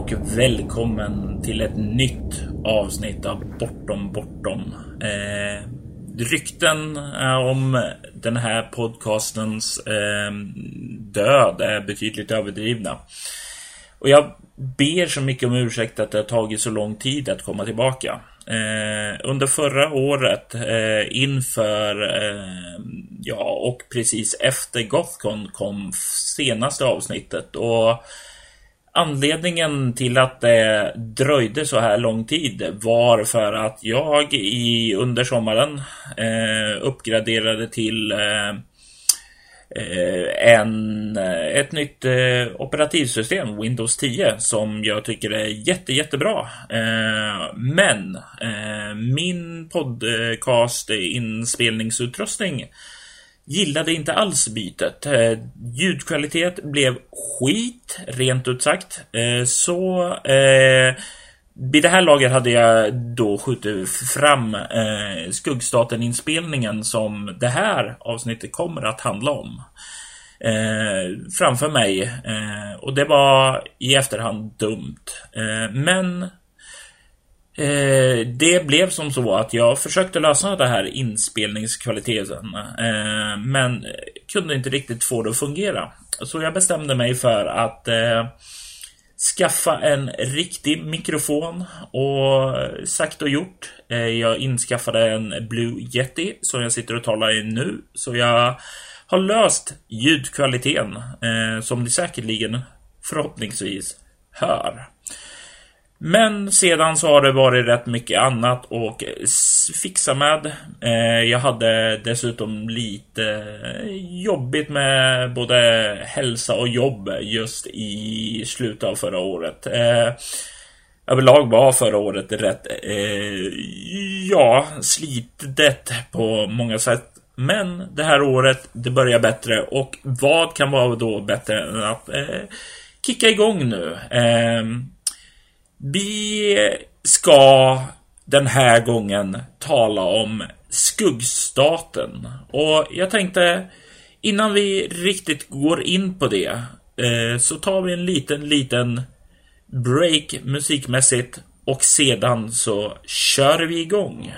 Och välkommen till ett nytt avsnitt av Bortom Bortom. Eh, rykten om den här podcastens eh, död är betydligt överdrivna. Och jag ber så mycket om ursäkt att det har tagit så lång tid att komma tillbaka. Eh, under förra året eh, inför eh, ja och precis efter Gothcon kom senaste avsnittet och Anledningen till att det dröjde så här lång tid var för att jag i under sommaren eh, uppgraderade till eh, eh en, ett nytt eh, operativsystem, Windows 10, som jag tycker är jätte, jättebra. Eh, men eh, min podcast eh, inspelningsutrustning gillade inte alls bytet. Eh, ljudkvalitet blev skit, rent ut sagt. Eh, så eh, vid det här laget hade jag då skjutit fram eh, Skuggstaten-inspelningen som det här avsnittet kommer att handla om. Eh, framför mig. Eh, och det var i efterhand dumt. Eh, men Eh, det blev som så att jag försökte lösa det här inspelningskvaliteten eh, men kunde inte riktigt få det att fungera. Så jag bestämde mig för att eh, skaffa en riktig mikrofon och sagt och gjort. Eh, jag inskaffade en Blue Yeti som jag sitter och talar i nu. Så jag har löst ljudkvaliteten eh, som ni säkerligen förhoppningsvis hör. Men sedan så har det varit rätt mycket annat och fixa med. Eh, jag hade dessutom lite jobbigt med både hälsa och jobb just i slutet av förra året. Eh, Överlag var förra året rätt, eh, ja, slitet på många sätt. Men det här året, det börjar bättre och vad kan vara då bättre än att kicka igång nu? Vi ska den här gången tala om skuggstaten. Och jag tänkte innan vi riktigt går in på det eh, så tar vi en liten, liten break musikmässigt och sedan så kör vi igång.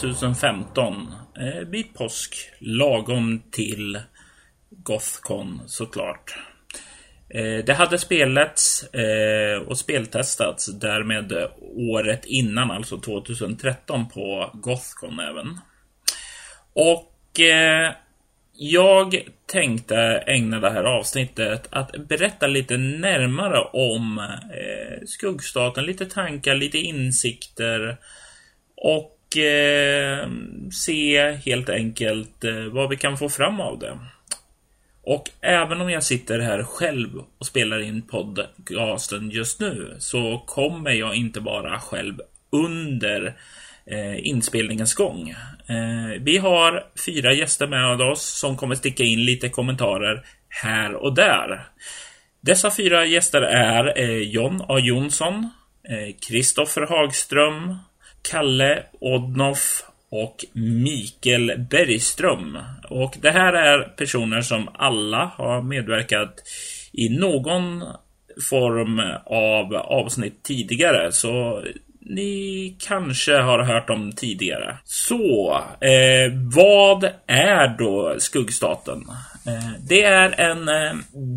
2015 eh, vid påsk, lagom till Gothcon såklart. Eh, det hade spelats eh, och speltestats därmed året innan, alltså 2013 på Gothcon även. Och eh, jag tänkte ägna det här avsnittet att berätta lite närmare om eh, skuggstaten, lite tankar, lite insikter och eh, se helt enkelt eh, vad vi kan få fram av det. Och även om jag sitter här själv och spelar in podcasten just nu så kommer jag inte vara själv under eh, inspelningens gång. Eh, vi har fyra gäster med oss som kommer sticka in lite kommentarer här och där. Dessa fyra gäster är eh, John A Jonsson, eh, Kristoffer Hagström, Kalle Odnoff och Mikael Bergström. Och det här är personer som alla har medverkat i någon form av avsnitt tidigare. Så ni kanske har hört om tidigare. Så, eh, vad är då Skuggstaten? Eh, det är en eh,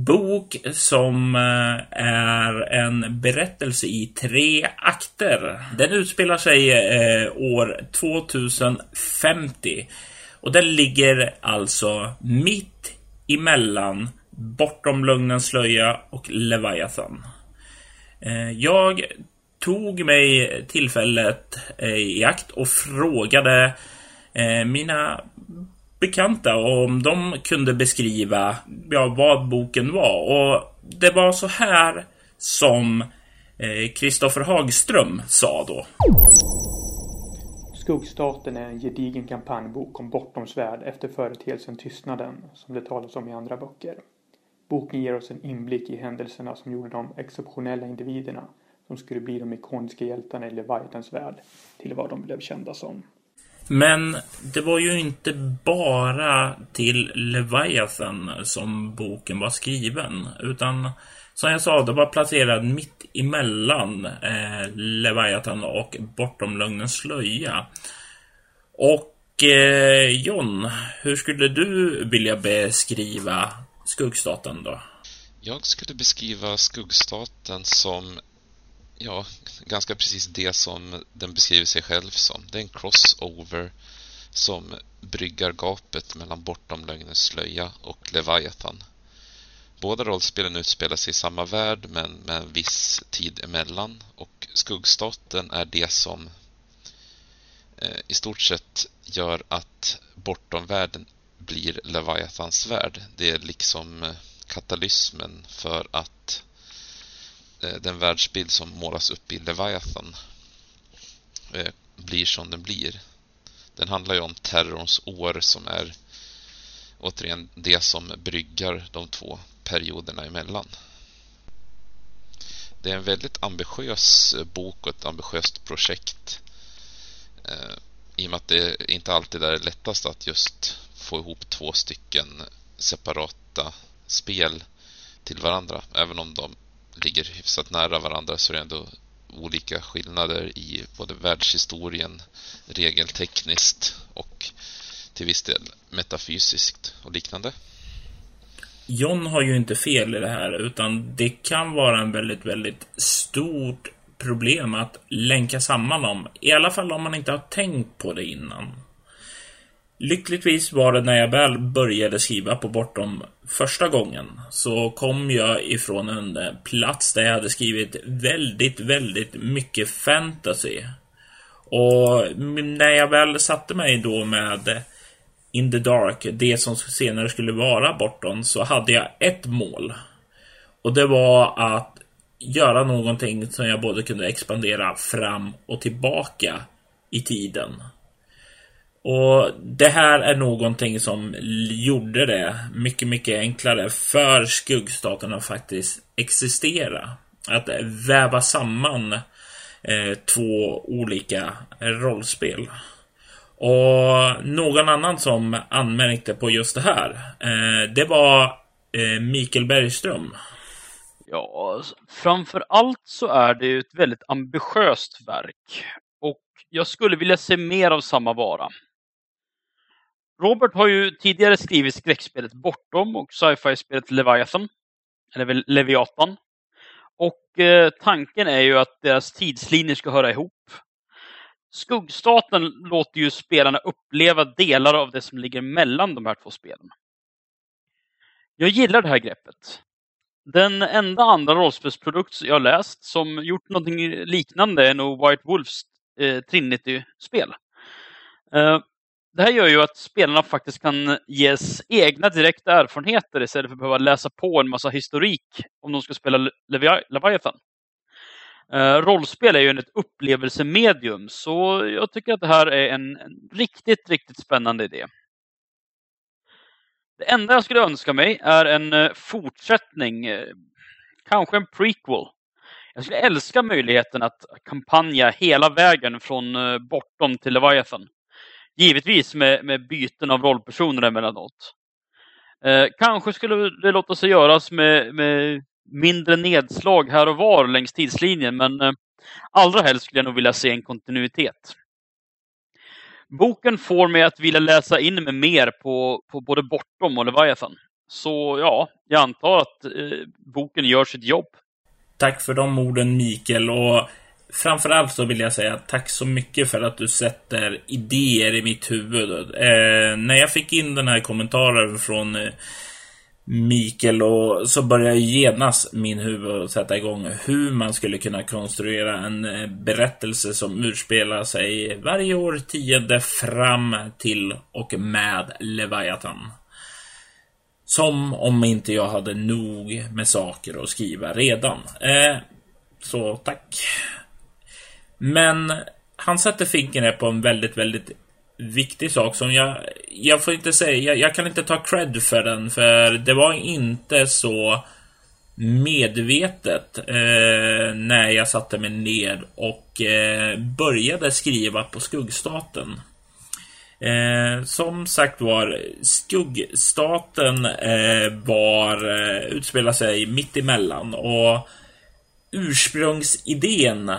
bok som eh, är en berättelse i tre akter. Den utspelar sig år 2050 och den ligger alltså mitt emellan Bortom lögnens slöja och Leviathan. Jag tog mig tillfället i akt och frågade mina bekanta och om de kunde beskriva ja, vad boken var. Och det var så här som eh, Kristoffer Hagström sa då. Skuggstaten är en gedigen kampanjbok om bortomsvärld efter företeelsen Tystnaden som det talas om i andra böcker. Boken ger oss en inblick i händelserna som gjorde de exceptionella individerna som skulle bli de ikoniska hjältarna i Leviathans värld till vad de blev kända som. Men det var ju inte bara till Leviathan som boken var skriven, utan som jag sa, det var placerad mitt emellan eh, Leviathan och Bortom lögnens slöja. Och eh, John, hur skulle du vilja beskriva skuggstaten då? Jag skulle beskriva skuggstaten som ja, ganska precis det som den beskriver sig själv som. Det är en crossover som bryggar gapet mellan Bortom lögnens slöja och Leviathan. Båda rollspelen utspelar sig i samma värld men med en viss tid emellan och Skuggstaten är det som eh, i stort sett gör att Bortom-världen blir Leviathans värld. Det är liksom eh, katalysmen för att eh, Eh, den världsbild som målas upp i Leviathan eh, blir som den blir. Den handlar ju om terrorns år som är återigen det som bryggar de två perioderna emellan. Det är en väldigt ambitiös eh, bok och ett ambitiöst projekt. I och med att det inte alltid är lättast att just få ihop två stycken separata spel till varandra. Även om de ligger hyfsat nära varandra så är det ändå olika skillnader i både världshistorien, regeltekniskt och till viss del metafysiskt och liknande. John har ju inte fel i det här, utan det kan vara en väldigt, väldigt stort problem att länka samman dem. I alla fall om man inte har tänkt på det innan. Lyckligtvis var det när jag väl började skriva på Bortom första gången så kom jag ifrån en eh, plats där jag hade skrivit väldigt, väldigt mycket fantasy. Och när jag väl satte mig då med In the Dark, det som senare skulle vara Bortom, så hade jag ett mål. Och det var att göra någonting som jag både kunde expandera fram och tillbaka i tiden. Och det här är någonting som gjorde det mycket, mycket enklare för skuggstaten att faktiskt existera. Att väva samman eh, två olika rollspel. Och någon annan som anmärkte på just det här, eh, det var eh, Mikael Bergström. Ja, framför allt så är det ju ett väldigt ambitiöst verk. Och jag skulle vilja se mer av samma vara. Robert har ju tidigare skrivit skräckspelet Bortom och sci-fi-spelet Leviathan. Eller Leviathan. Och eh, tanken är ju att deras tidslinjer ska höra ihop. Skuggstaten låter ju spelarna uppleva delar av det som ligger mellan de här två spelen. Jag gillar det här greppet. Den enda andra rollspelsprodukt jag läst som gjort någonting liknande är nog White Wolves eh, Trinity-spel. Eh, det här gör ju att spelarna faktiskt kan ges egna direkta erfarenheter istället för att behöva läsa på en massa historik om de ska spela Leviathan. Uh, rollspel är ju ett upplevelsemedium, så jag tycker att det här är en, en, riktigt, riktigt spännande idé. Det enda jag skulle önska mig är en uh, fortsättning, uh, kanske en prequel. Jag skulle älska möjligheten att kampanja hela vägen från bortom till Leviathan. Givetvis med, med byten av rollpersoner emellanåt. Eh, kanske skulle det låta sig göras med, med mindre nedslag här och var längs tidslinjen, men eh, Allra helst skulle jag nog vilja se en kontinuitet. Boken får mig att vilja läsa in mig mer på, på både Bortom och Leviathan. Så ja, jag antar att eh, boken gör sitt jobb. Tack för de orden Mikael och framförallt så vill jag säga tack så mycket för att du sätter idéer i mitt huvud. Eh, när jag fick in den här kommentaren från eh, Mikael och så började genast min huvud sätta igång hur man skulle kunna konstruera en eh, berättelse som utspelar sig varje år tionde fram till och med Leviathan. Som om inte jag hade nog med saker att skriva redan. Eh, så tack. Men han sätter fingret på en väldigt, väldigt viktig sak som jag... Jag får inte säga... Jag, jag, kan inte ta cred för den, för det var inte så medvetet eh, när jag satte mig ner och eh, började skriva på skuggstaten. Eh, som sagt var, skuggstaten eh, var, eh, utspelar sig mitt emellan och ursprungsidén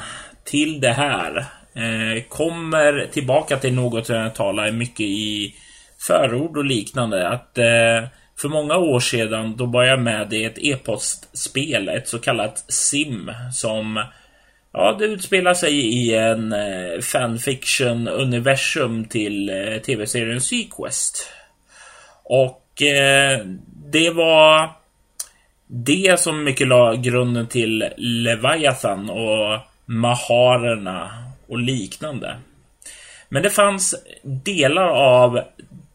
till det här eh, kommer tillbaka till något jag talar mycket i förord och liknande. Att eh, för många år sedan då var jag med i ett e-postspel, ett så kallat SIM som Ja, det utspelar sig i en eh, fanfiction-universum till eh, tv-serien Sequest. Och eh, det var det som mycket la grunden till Leviathan och Maharerna och liknande. Men det fanns delar av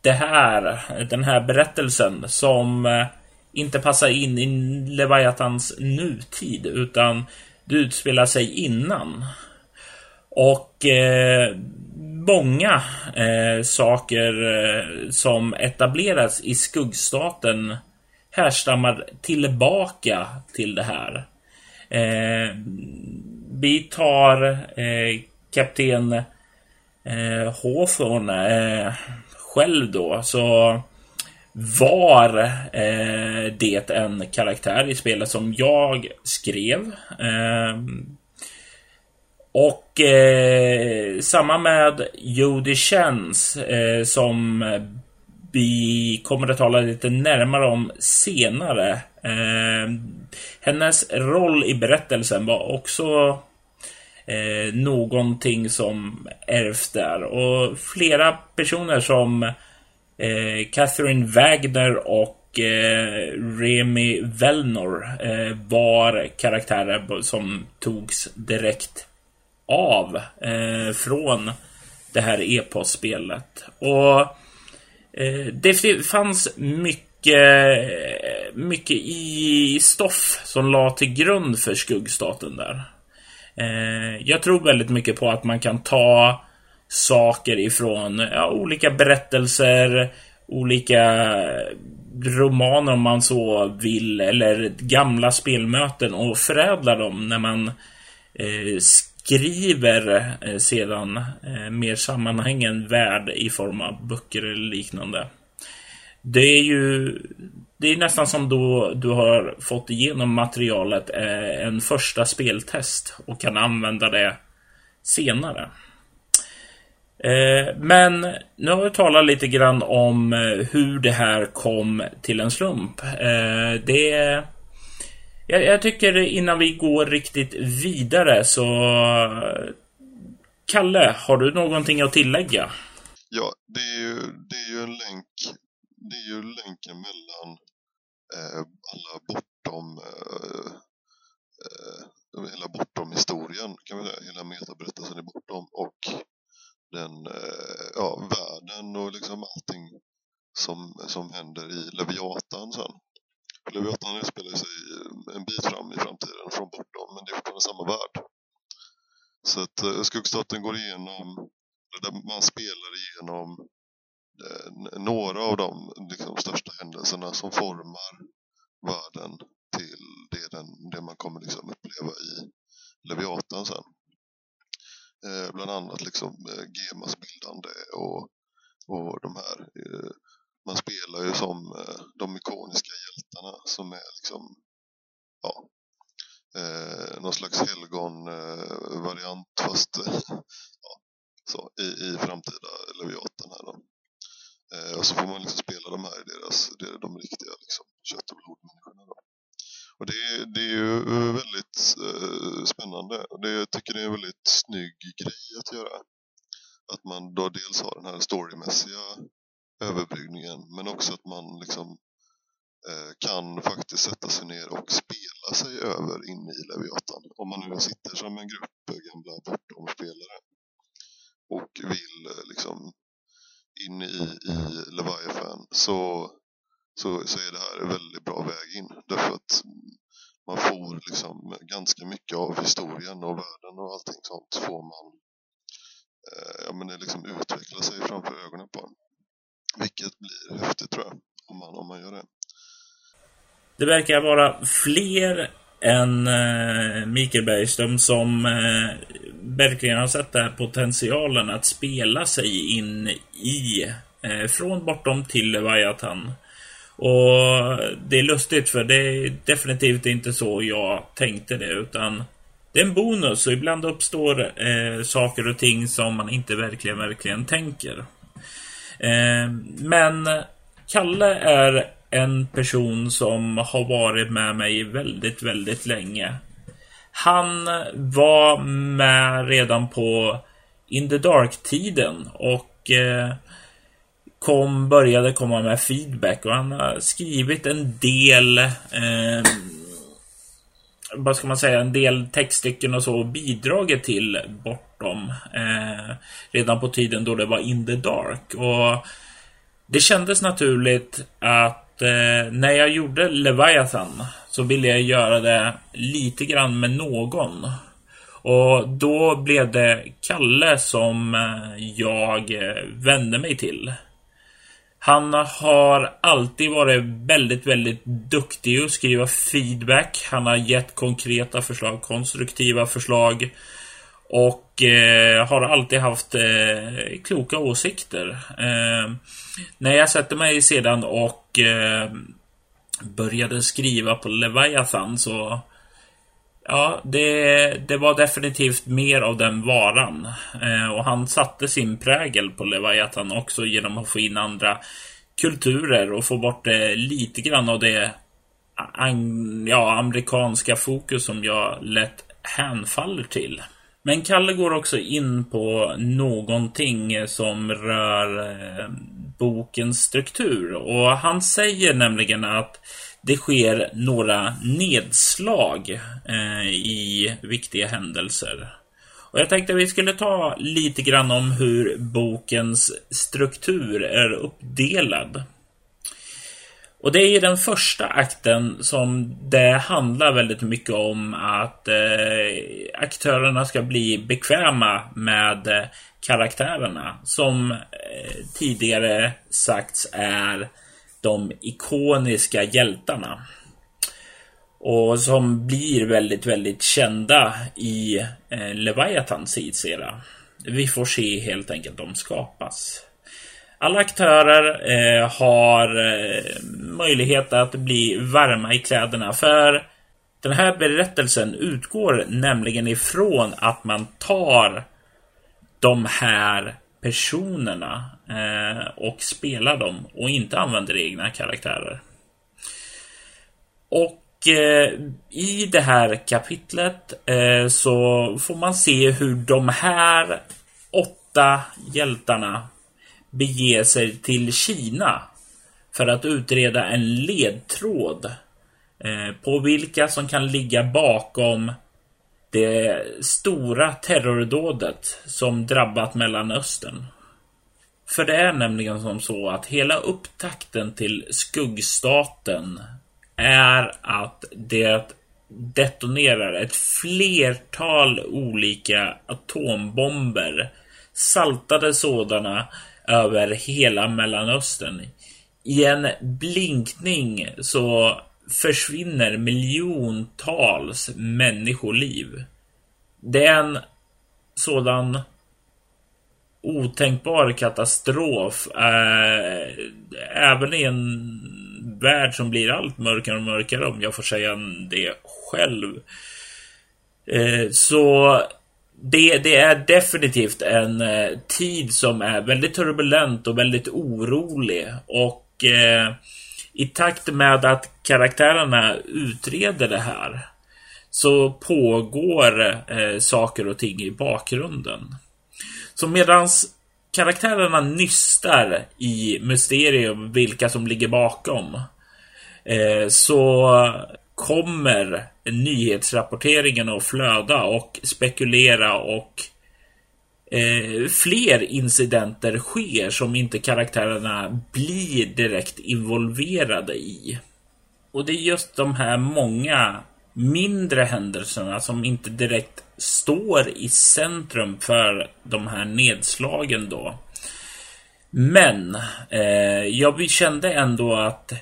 det här, den här berättelsen som eh, inte passar in i Leviathans nutid utan det utspelar sig innan. Och eh, många eh, saker eh, som etableras i skuggstaten härstammar tillbaka till det här. Eh, vi tar eh, kapten eh, Hawthorne eh, själv då så var eh, det en karaktär i spelet som jag skrev. Eh, och eh, samma med Jodie Chens eh, som vi kommer att tala lite närmare om senare. Eh, hennes roll i berättelsen var också eh, någonting som ärvs där. Och flera personer som eh, Catherine Wagner och eh, Remy Velnor eh, var karaktärer som togs direkt av eh, från det här eposspelet. Och eh, det fanns mycket, mycket i stoff som la till grund för skuggstaten där. Eh, jag tror väldigt mycket på att man kan ta saker ifrån ja, olika berättelser, olika romaner om man så vill, eller gamla spelmöten och förädla dem när man eh, skriver eh, sedan eh, mer sammanhängen värld i form av böcker eller liknande. Det är ju det är nästan som då du har fått igenom materialet eh, en första speltest och kan använda det senare. Eh, men nu har vi talat lite grann om eh, hur det här kom till en slump. Det jag, tycker innan vi går riktigt vidare så Kalle, har du någonting att tillägga? Ja, det är ju, det är ju en länk det är ju länken mellan Eh, alla bortom eh, eh, hela bortom historien kan vi säga, hela metaberättelsen är bortom och den eh, ja, världen och liksom allting som, som händer i Leviatan sen. Leviatan spelar sig en bit fram i framtiden från bortom men det är fortfarande samma värld. Så att uh, Skuggstaten går igenom, där man spelar igenom Eh, några av de liksom, största händelserna som formar världen till det, den, det man kommer liksom uppleva i Leviatan sen. Eh, bland annat liksom eh, Gemas bildande och, och de här eh, man spelar ju som eh, de ikoniska hjältarna som är liksom ja, eh, någon slags helgon-variant eh, fast ja, så, i, i framtida Leviatan så får man liksom spela de här, i deras, de riktiga liksom, kött och blodmänniskorna då. Och det, det är ju väldigt eh, spännande och det, jag tycker det är en väldigt snygg grej att göra. Att man då dels har den här storymässiga överbryggningen men också att man liksom eh, kan faktiskt sätta sig ner och spela sig över in i Leviatan. Om man nu sitter som en grupp gamla bortom-spelare och vill eh, liksom in i, i Leviathan så, så, så är det här en väldigt bra väg in. Därför att man får liksom ganska mycket av historien och världen och allting sånt får man eh, ja, men det liksom utveckla sig framför ögonen på en. Vilket blir häftigt tror jag, om man, om man gör det. Det verkar vara fler än eh, Mikael Bergström som eh, verkligen har sett den här potentialen att spela sig in i eh, från bortom till Leviathan. Och det är lustigt för det är definitivt inte så jag tänkte det utan det är en bonus och ibland uppstår eh, saker och ting som man inte verkligen, verkligen tänker. Eh, men Kalle är en person som har varit med mig väldigt, väldigt länge. Han var med redan på In the Dark-tiden och eh, kom, började komma med feedback och han har skrivit en del eh, vad ska man säga, en del textstycken och så och bidragit till Bortom eh, redan på tiden då det var In the Dark och det kändes naturligt att eh, när jag gjorde Leviathan så ville jag göra det lite grann med någon. Och då blev det Kalle som eh, jag eh, vände mig till. Han har alltid varit väldigt, väldigt duktig att skriva feedback. Han har gett konkreta förslag, konstruktiva förslag. Och eh, har alltid haft eh, kloka åsikter. Eh, när jag sätter mig sedan och eh, började skriva på Leviathan så Ja, det, det var definitivt mer av den varan. Eh, och han satte sin prägel på Leviathan också genom att få in andra kulturer och få bort eh, lite grann av det ja, amerikanska fokus som jag lätt hänfaller till. Men Kalle går också in på någonting som rör eh, bokens struktur och han säger nämligen att det sker några nedslag eh, i viktiga händelser. Och jag tänkte att vi skulle ta lite grann om hur bokens struktur är uppdelad. Och det är i den första akten som det handlar väldigt mycket om att eh, aktörerna ska bli bekväma med eh, karaktärerna som eh, tidigare sagts är de ikoniska hjältarna. Och som blir väldigt, väldigt kända i eh, Leviathans tidsera. Vi får se helt enkelt de skapas. Alla aktörer eh, har eh, möjlighet att bli varma i kläderna för den här berättelsen utgår nämligen ifrån att man tar de här personerna eh, och spelar dem och inte använder egna karaktärer. Och eh, i det här kapitlet eh, så får man se hur de här åtta hjältarna bege sig till Kina för att utreda en ledtråd eh, på vilka som kan ligga bakom det stora terrordådet som drabbat Mellanöstern. För det är nämligen som så att hela upptakten till skuggstaten är att det detonerar ett flertal olika atombomber, saltade sådana, över hela Mellanöstern. I en blinkning så försvinner miljontals människoliv. Det är en sådan otänkbar katastrof. Äh, även i en värld som blir allt mörkare och mörkare om jag får säga det själv. Eh, så det, det, är definitivt en eh, tid som är väldigt turbulent och väldigt orolig. Och eh, i takt med att karaktärerna utreder det här så pågår eh, saker och ting i bakgrunden. Så medans karaktärerna nystar i mysterium vilka som ligger bakom eh, så kommer nyhetsrapporteringen att flöda och spekulera och eh, fler incidenter sker som inte karaktärerna blir direkt involverade i. Och det är just de här många mindre händelserna som inte direkt står i centrum för de här nedslagen då. Men eh, jag kände ändå att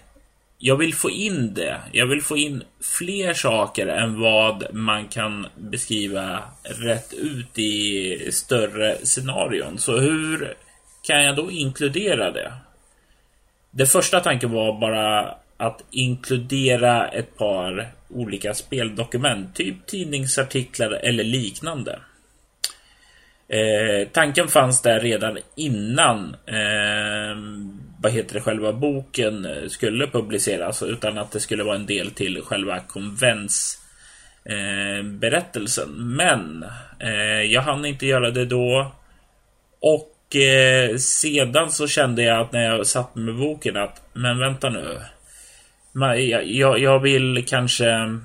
jag vill få in det. Jag vill få in fler saker än vad man kan beskriva rätt ut i större scenarion. Så hur kan jag då inkludera det? Det första tanken var bara att inkludera ett par olika speldokument, typ tidningsartiklar eller liknande. Eh, tanken fanns där redan innan eh, vad heter det, själva boken eh, skulle publiceras utan att det skulle vara en del till själva konvents eh, berättelsen. Men eh, jag hann inte göra det då. Och eh, sedan så kände jag att när jag satt med boken att men vänta nu. Jag, jag vill kanske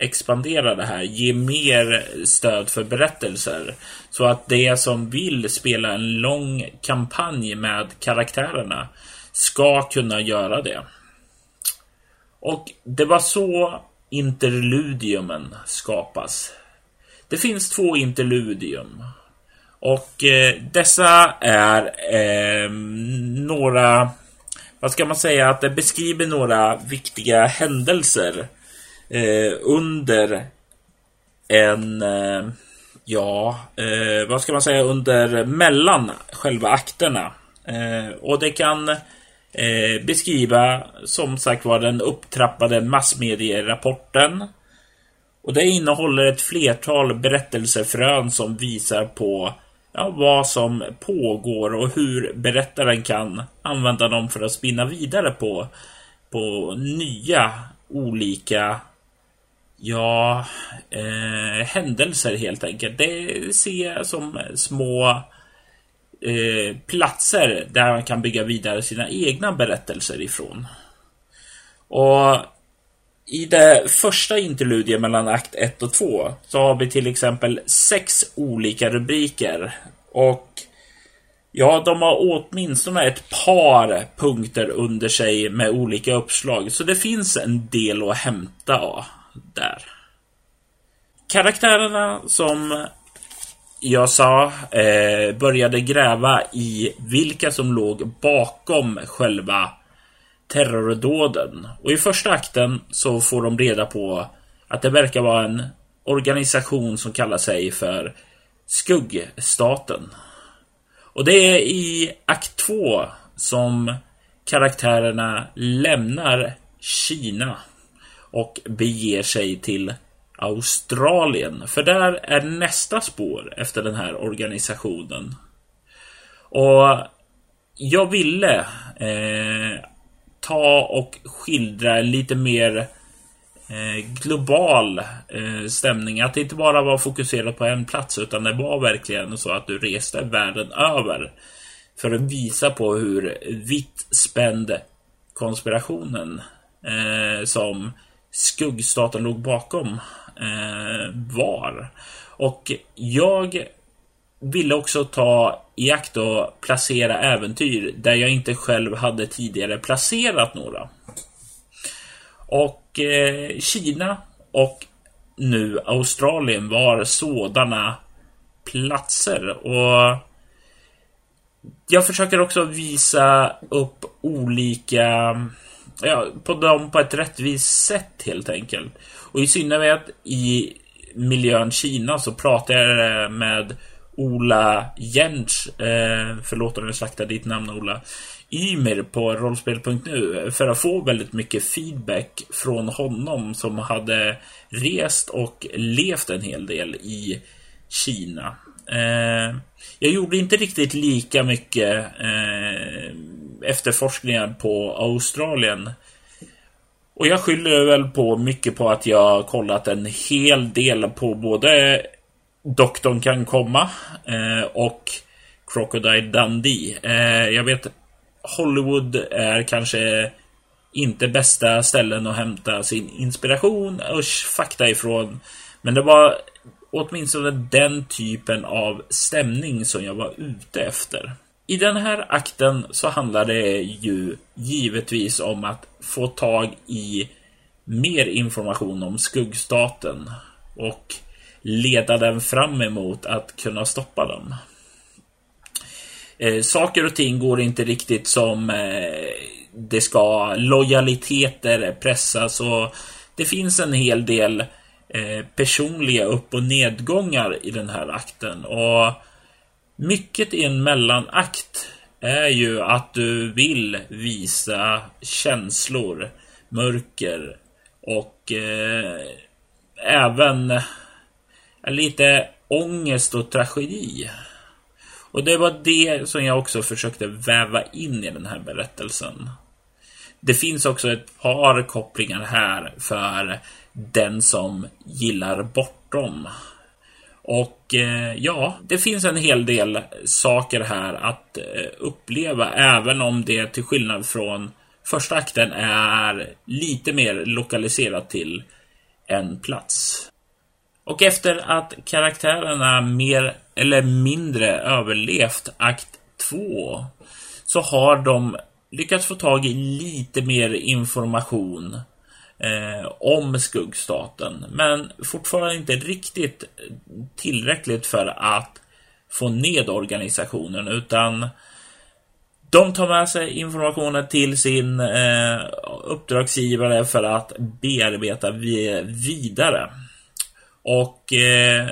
expandera det här, ge mer stöd för berättelser. Så att det som vill spela en lång kampanj med karaktärerna ska kunna göra det. Och det var så interludiumen skapas. Det finns två interludium. Och eh, dessa är eh, några, vad ska man säga, att det beskriver några viktiga händelser eh, under en, eh, ja, eh, vad ska man säga, under mellan själva akterna. Eh, och det kan eh, beskriva, som sagt var, den upptrappade massmedierapporten. Och det innehåller ett flertal berättelsefrön som visar på ja, vad som pågår och hur berättaren kan använda dem för att spinna vidare på, på nya olika Ja, eh, händelser helt enkelt. Det ser jag som små eh, platser där man kan bygga vidare sina egna berättelser ifrån. Och i det första interludiet mellan akt 1 och 2 så har vi till exempel sex olika rubriker. Och ja, de har åtminstone ett par punkter under sig med olika uppslag. Så det finns en del att hämta där. Karaktärerna som jag sa eh, började gräva i vilka som låg bakom själva terrordåden. Och i första akten så får de reda på att det verkar vara en organisation som kallar sig för Skuggstaten. Och det är i akt 2 som karaktärerna lämnar Kina och beger sig till Australien. För där är nästa spår efter den här organisationen. Och jag ville eh, ta och skildra lite mer eh, global eh, stämning. Att det inte bara var fokuserat på en plats utan det var verkligen så att du reste världen över. För att visa på hur vitt spänd konspirationen eh, som skuggstaten låg bakom eh, var. Och jag ville också ta i akt och placera äventyr där jag inte själv hade tidigare placerat några. Och eh, Kina och nu Australien var sådana platser. Och jag försöker också visa upp olika ja, på dem på ett rättvist sätt helt enkelt. Och i synnerhet i miljön Kina så pratar jag med Ola Jentsch. Eh, förlåt om jag slaktar ditt namn Ola. Ymir på rollspel.nu för att få väldigt mycket feedback från honom som hade rest och levt en hel del i Kina. Eh, jag gjorde inte riktigt lika mycket eh, efterforskningar på Australien. Och jag skyller väl på mycket på att jag kollat en hel del på både Doktorn kan komma eh, och Crocodile Dundee. Eh, jag vet Hollywood är kanske inte bästa ställen att hämta sin inspiration och fakta ifrån. Men det var åtminstone den typen av stämning som jag var ute efter. I den här akten så handlar det ju givetvis om att få tag i mer information om skuggstaten och leda den fram emot att kunna stoppa den. Eh, saker och ting går inte riktigt som eh, det ska. Lojaliteter pressas och det finns en hel del eh, personliga upp och nedgångar i den här akten. Och mycket i en mellanakt är ju att du vill visa känslor, mörker och eh, även eh, lite ångest och tragedi. Och det var det som jag också försökte väva in i den här berättelsen. Det finns också ett par kopplingar här för den som gillar bortom. Och eh, ja, det finns en hel del saker här att eh, uppleva, även om det till skillnad från första akten är lite mer lokaliserat till en plats. Och efter att karaktärerna mer eller mindre överlevt akt 2 så har de lyckats få tag i lite mer information eh, om skuggstaten. Men fortfarande inte riktigt tillräckligt för att få ned organisationen utan de tar med sig informationen till sin eh, uppdragsgivare för att bearbeta vidare. Och eh,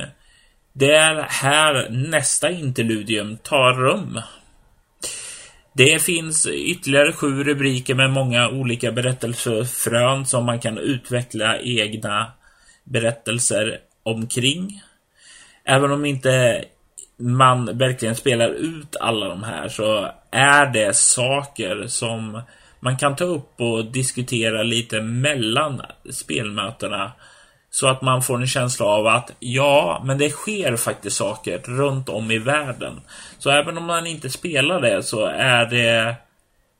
det är här nästa interludium tar rum. Det finns ytterligare sju rubriker med många olika berättelsefrön som man kan utveckla egna berättelser omkring. Även om inte man verkligen spelar ut alla de här så är det saker som man kan ta upp och diskutera lite mellan spelmötena så att man får en känsla av att ja, men det sker faktiskt saker runt om i världen. Så även om man inte spelar det så är det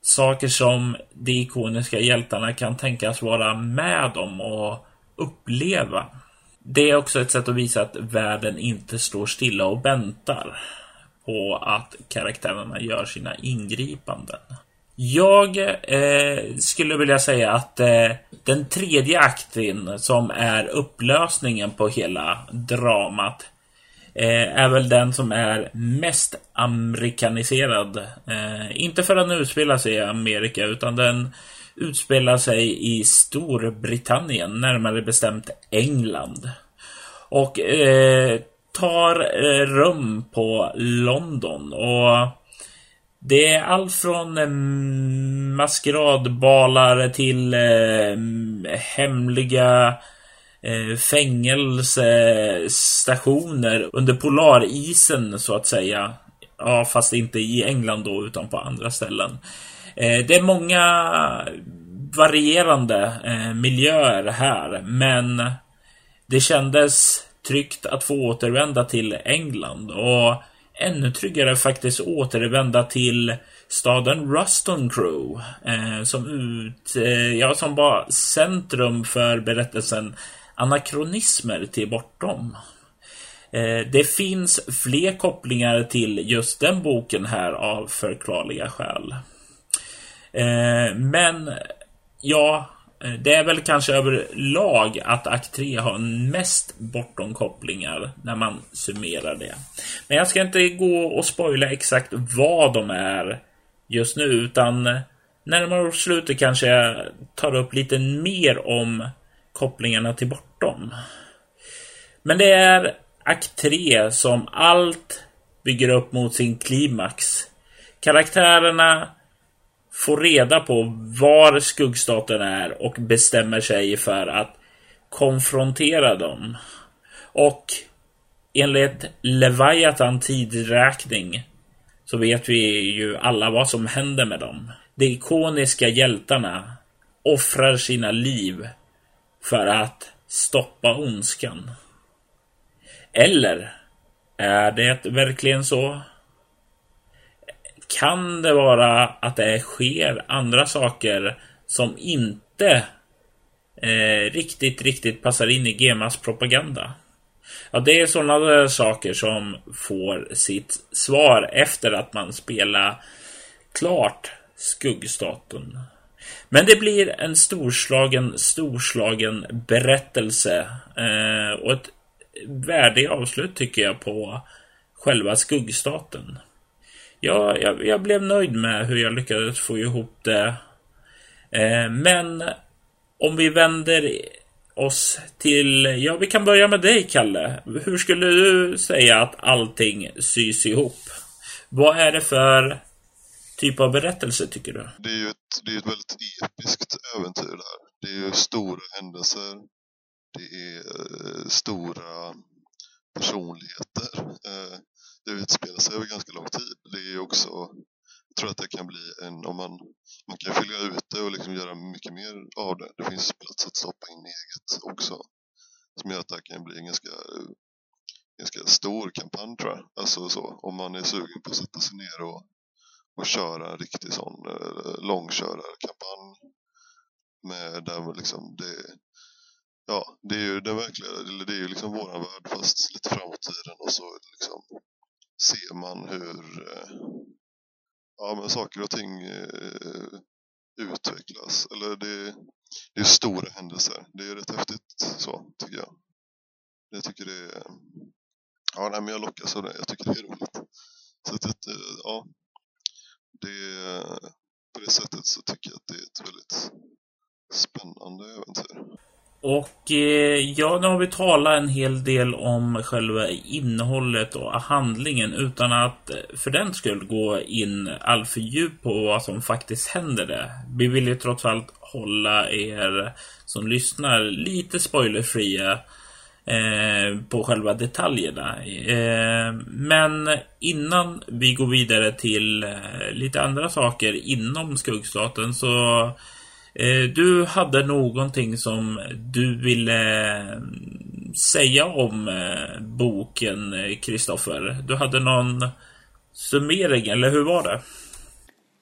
saker som de ikoniska hjältarna kan tänkas vara med om och uppleva. Det är också ett sätt att visa att världen inte står stilla och väntar på att karaktärerna gör sina ingripanden. Jag eh, skulle vilja säga att eh, den tredje akten som är upplösningen på hela dramat eh, är väl den som är mest amerikaniserad. Eh, inte för att den utspelar sig i Amerika utan den utspelar sig i Storbritannien, närmare bestämt England. Och eh, tar eh, rum på London. och det är allt från eh, maskeradbalar till eh, hemliga eh, fängelsestationer under polarisen så att säga. Ja, fast inte i England då, utan på andra ställen. Eh, det är många varierande eh, miljöer här, men det kändes tryggt att få återvända till England och ännu tryggare faktiskt återvända till staden Ruston Crew eh, som, ut, eh, ja, som var centrum för berättelsen Anakronismer till bortom. Eh, det finns fler kopplingar till just den boken här av förklarliga skäl. Eh, men ja, Eh, det är väl kanske överlag att akt 3 har mest bortomkopplingar när man summerar det. Men jag ska inte gå och spoila exakt vad de är just nu, utan närmare slutet kanske jag tar upp lite mer om kopplingarna till bortom. Men det är akt 3 som allt bygger upp mot sin klimax. Karaktärerna får reda på var skuggstaten är och bestämmer sig för att konfrontera dem. Och enligt Leviathan tidräkning så vet vi ju alla vad som händer med dem. De ikoniska hjältarna offrar sina liv för att stoppa ondskan. Eller är det verkligen så? Kan det vara att det sker andra saker som inte eh, riktigt, riktigt passar in i Gemas propaganda? Ja, det är sådana eh, saker som får sitt svar efter att man spelar klart Skuggstaten. Men det blir en storslagen, storslagen berättelse eh, och ett värdigt avslut tycker jag på själva Skuggstaten. Ja, jag, jag, blev nöjd med hur jag lyckades få ihop det. Eh, men om vi vänder oss till, ja vi kan börja med dig Kalle. Hur skulle du säga att allting sys ihop? Vad är det för typ av berättelse tycker du? Det är ju ett, det är ett väldigt episkt äventyr där. Det är ju stora händelser. Det är eh, stora personligheter. Eh, det utspelar sig över ganska lång tid. Det är också, jag tror att det kan bli en, om man, man kan fylla ut det och liksom göra mycket mer av det. Det finns plats att stoppa in eget också. Som gör att det kan bli en ganska, ganska stor kampanj tror jag. Alltså så, om man är sugen på att sätta sig ner och och köra en riktig sån eh, långkörarkampanj med där liksom det ja, det är ju den verkliga, eller det är ju liksom våran värld fast lite framåt tiden och så liksom ser man hur eh, ja men saker och ting eh, utvecklas. Eller det, det är stora händelser. Det är rätt häftigt så tycker jag. Jag tycker det är ja nej men jag lockas av det. Jag tycker det är roligt. Så att, eh, ja. Det, på det sättet så tycker jag att det är ett väldigt spännande äventyr. Och eh, ja, nu har vi talat en hel del om själva innehållet och handlingen utan att eh, för den skull gå in alltför djupt på vad som faktiskt händer där. Vi vill ju trots allt hålla er som lyssnar lite spoilerfria Eh, på själva detaljerna. Eh, men innan vi går vidare till eh, lite andra saker inom skuggstaten så eh, Eh, du hade någonting som du ville eh, säga om eh, boken, Kristoffer. Du hade någon summering, eller hur var det?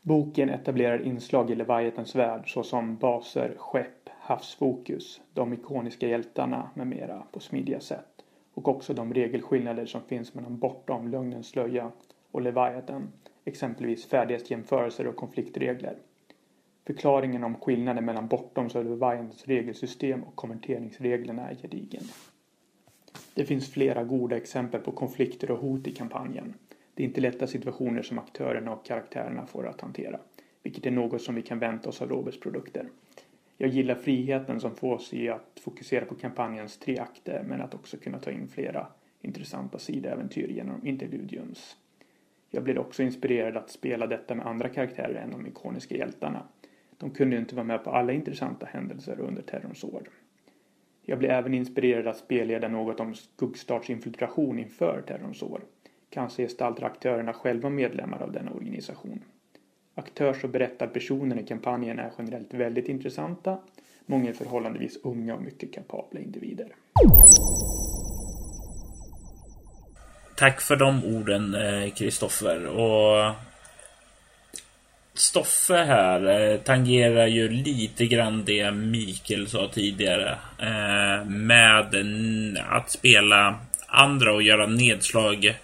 Boken etablerar inslag i Leviathans värld såsom baser, skepp, havsfokus, de ikoniska hjältarna med mera på smidiga sätt och också de regelskillnader som finns mellan Bortom lögnens slöja och Leviathan, exempelvis färdighetsjämförelser och konfliktregler. Förklaringen om skillnaden mellan bortom och regelsystem och konverteringsreglerna är gedigen. Det finns flera goda exempel på konflikter och hot i kampanjen. Det är inte lätta situationer som aktörerna och karaktärerna får att hantera, vilket är något som vi kan vänta oss av Roberts produkter. Jag gillar friheten som får oss i att fokusera på kampanjens tre akter men att också kunna ta in flera intressanta sidoäventyr genom interludiums. Jag blir också inspirerad att spela detta med andra karaktärer än de ikoniska hjältarna. De kunde ju inte vara med på alla intressanta händelser under terrorns år. Jag blev även inspirerad att spelleda något om Skuggstarts infiltration inför terrorns år. Kanske gestaltar aktörerna själva medlemmar av denna organisation. Aktörs och berättarpersoner i kampanjen är generellt väldigt intressanta. Många är förhållandevis unga och mycket kapabla individer. Tack för de orden, eh, Kristoffer. Och Stoffe här eh, tangerar ju lite grann det Mikael sa tidigare. Eh, med att spela andra och göra nedslag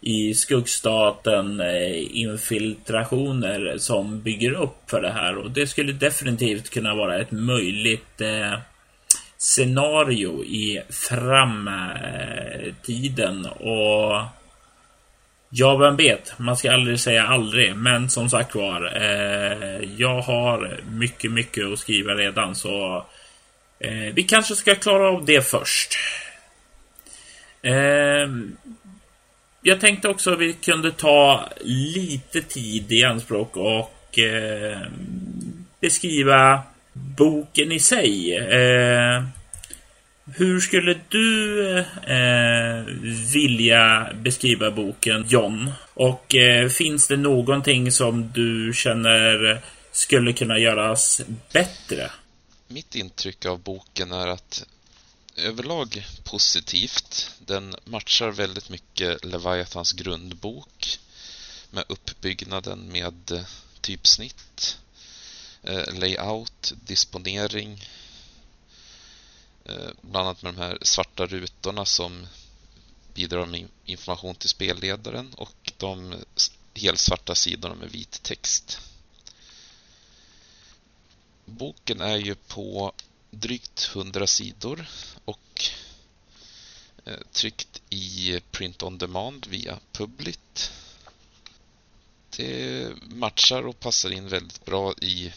i skuggstaten eh, infiltrationer som bygger upp för det här och det skulle definitivt kunna vara ett möjligt eh, scenario i framtiden och Ja, vem vet? Man ska aldrig säga aldrig, men som sagt var, eh, jag har mycket, mycket att skriva redan så eh, vi kanske ska klara av det först. Eh, jag tänkte också att vi kunde ta lite tid i anspråk och eh, beskriva boken i sig. Eh, hur skulle du eh, vilja beskriva boken John? Och eh, finns det någonting som du känner skulle kunna göras bättre? Mitt intryck av boken är att överlag positivt. Den matchar väldigt mycket Leviathans grundbok med uppbyggnaden med eh, typsnitt, eh, layout, disponering, Eh, bland annat med de här svarta rutorna som bidrar med information till spelledaren och de helsvarta sidorna med vit text. Boken är ju på drygt 100 sidor och eh, tryckt i print on demand via Publit. Det matchar och passar in väldigt bra i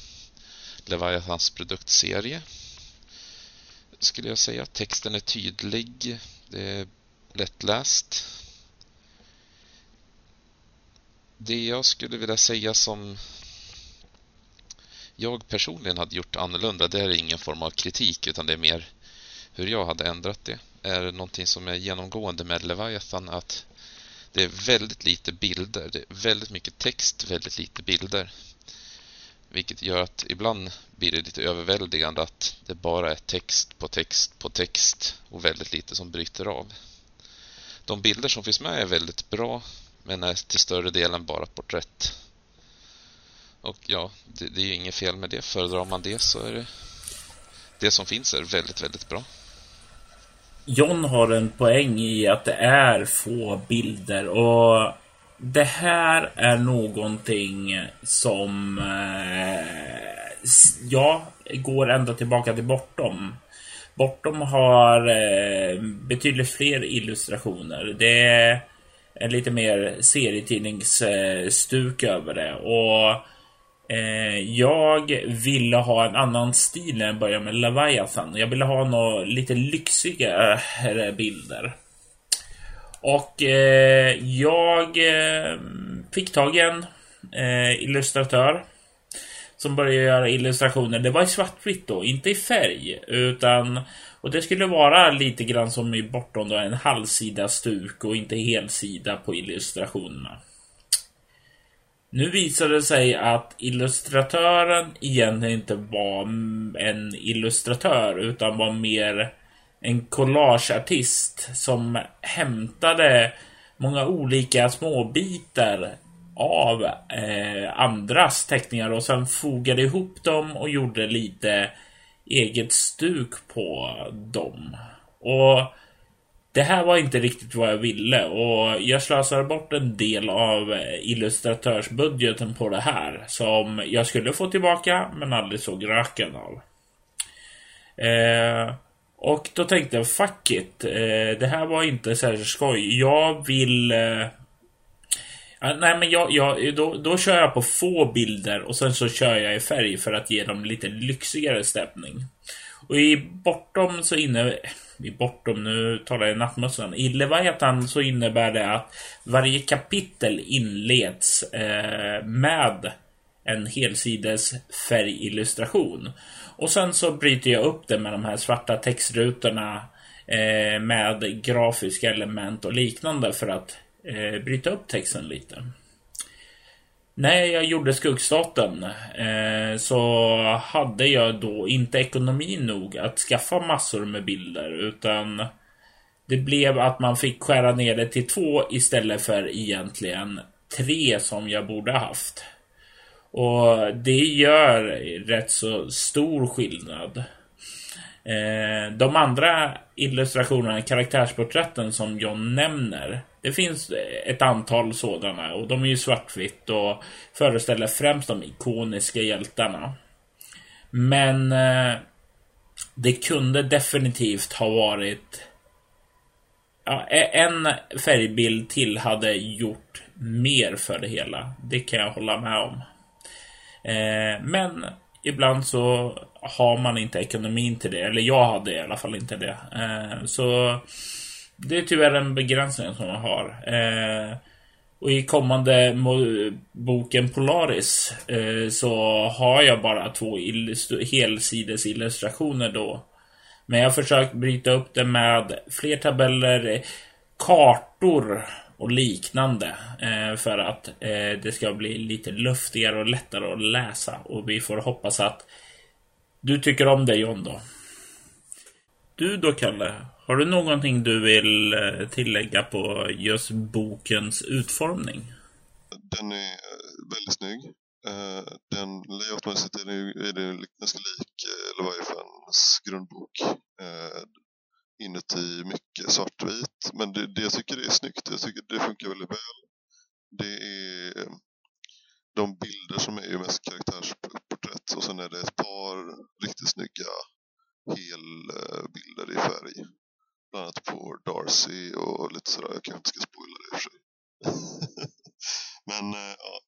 Leviathans produktserie skulle jag säga. Texten är tydlig. Det är lättläst. Det jag skulle vilja säga som jag personligen hade gjort annorlunda, det är ingen form av kritik utan det är mer hur jag hade ändrat det. Är det någonting som är genomgående med Leviathan att det är väldigt lite bilder. Det är väldigt mycket text, väldigt lite bilder. Vilket gör att ibland blir det lite överväldigande att det bara är text på text på text och väldigt lite som bryter av. De bilder som finns med är väldigt bra men är till större delen bara porträtt. Och ja, det, det är ju inget fel med det. Föredrar man det så är det det som finns är väldigt, väldigt bra. John har en poäng i att det är få bilder och det här är någonting som eh, ja, går ända tillbaka till Bortom. Bortom har eh, betydligt fler illustrationer. Det är en lite mer serietidningsstuk över det och eh, jag ville ha en annan stil när jag började med Leviathan. Jag ville ha några lite lyxigare bilder. Och eh, jag eh, fick tag i en eh, illustratör som började göra illustrationer. Det var i svartvitt då, inte i färg. Utan, och det skulle vara lite grann som i Bortom då, en halvsida stuk och inte helsida på illustrationerna. Nu visade det sig att illustratören egentligen inte var en illustratör utan var mer en collageartist som hämtade många olika småbitar av eh, andras teckningar och sen fogade ihop dem och gjorde lite eget stuk på dem. Och det här var inte riktigt vad jag ville och jag slösade bort en del av illustratörsbudgeten på det här som jag skulle få tillbaka men aldrig såg röken av. Eh, och då tänkte jag, fuck it. Eh, det här var inte särskilt skoj. Jag vill... Eh, ah, nej, men jag, jag, då, då kör jag på få bilder och sen så kör jag i färg för att ge dem lite lyxigare stämning. Och i Bortom så innebär... I Bortom, nu talar jag i nattmössan. I Leviathan så innebär det att varje kapitel inleds eh, med en helsides färgillustration. Och sen så bryter jag upp det med de här svarta textrutorna eh, med grafiska element och liknande för att eh, bryta upp texten lite. När jag gjorde skuggstaten eh, så hade jag då inte ekonomi nog att skaffa massor med bilder utan det blev att man fick skära ner det till två istället för egentligen tre som jag borde haft. Och det gör rätt så stor skillnad. Eh, de andra illustrationerna, karaktärsporträtten som John nämner. Det finns ett antal sådana och de är ju svartvitt och föreställer främst de ikoniska hjältarna. Men eh, det kunde definitivt ha varit ja, e-, en färgbild till hade gjort mer för det hela. Det kan jag hålla med om. Eh, men ibland så har man inte ekonomin till det. Eller jag hade i alla fall inte det. Eh, så det är tyvärr en begränsning som jag har. Eh, Och i kommande boken Polaris eh, så har jag bara två helsidesillustrationer då. Men jag har försökt bryta upp det med fler tabeller, kartor och liknande. Eh, för att eh, det ska bli lite luftigare och lättare att läsa. Och vi får hoppas att du tycker om det John då. Du då Kalle, har du någonting du vill eh, tillägga på just bokens utformning? Den är eh, väldigt snygg. Eh, den layoutmässigt är det, är ganska lik, Leviathans grundbok. Inuti mycket svartvit. Men det, det jag tycker det är snyggt. Jag tycker det funkar väldigt väl. Det är de bilder som är ju mest karaktärsporträtt och sen är det ett par riktigt snygga helbilder i färg. Bland annat på Darcy och lite sådär. Jag kanske inte ska spoila det i och för sig. Men eh, ja,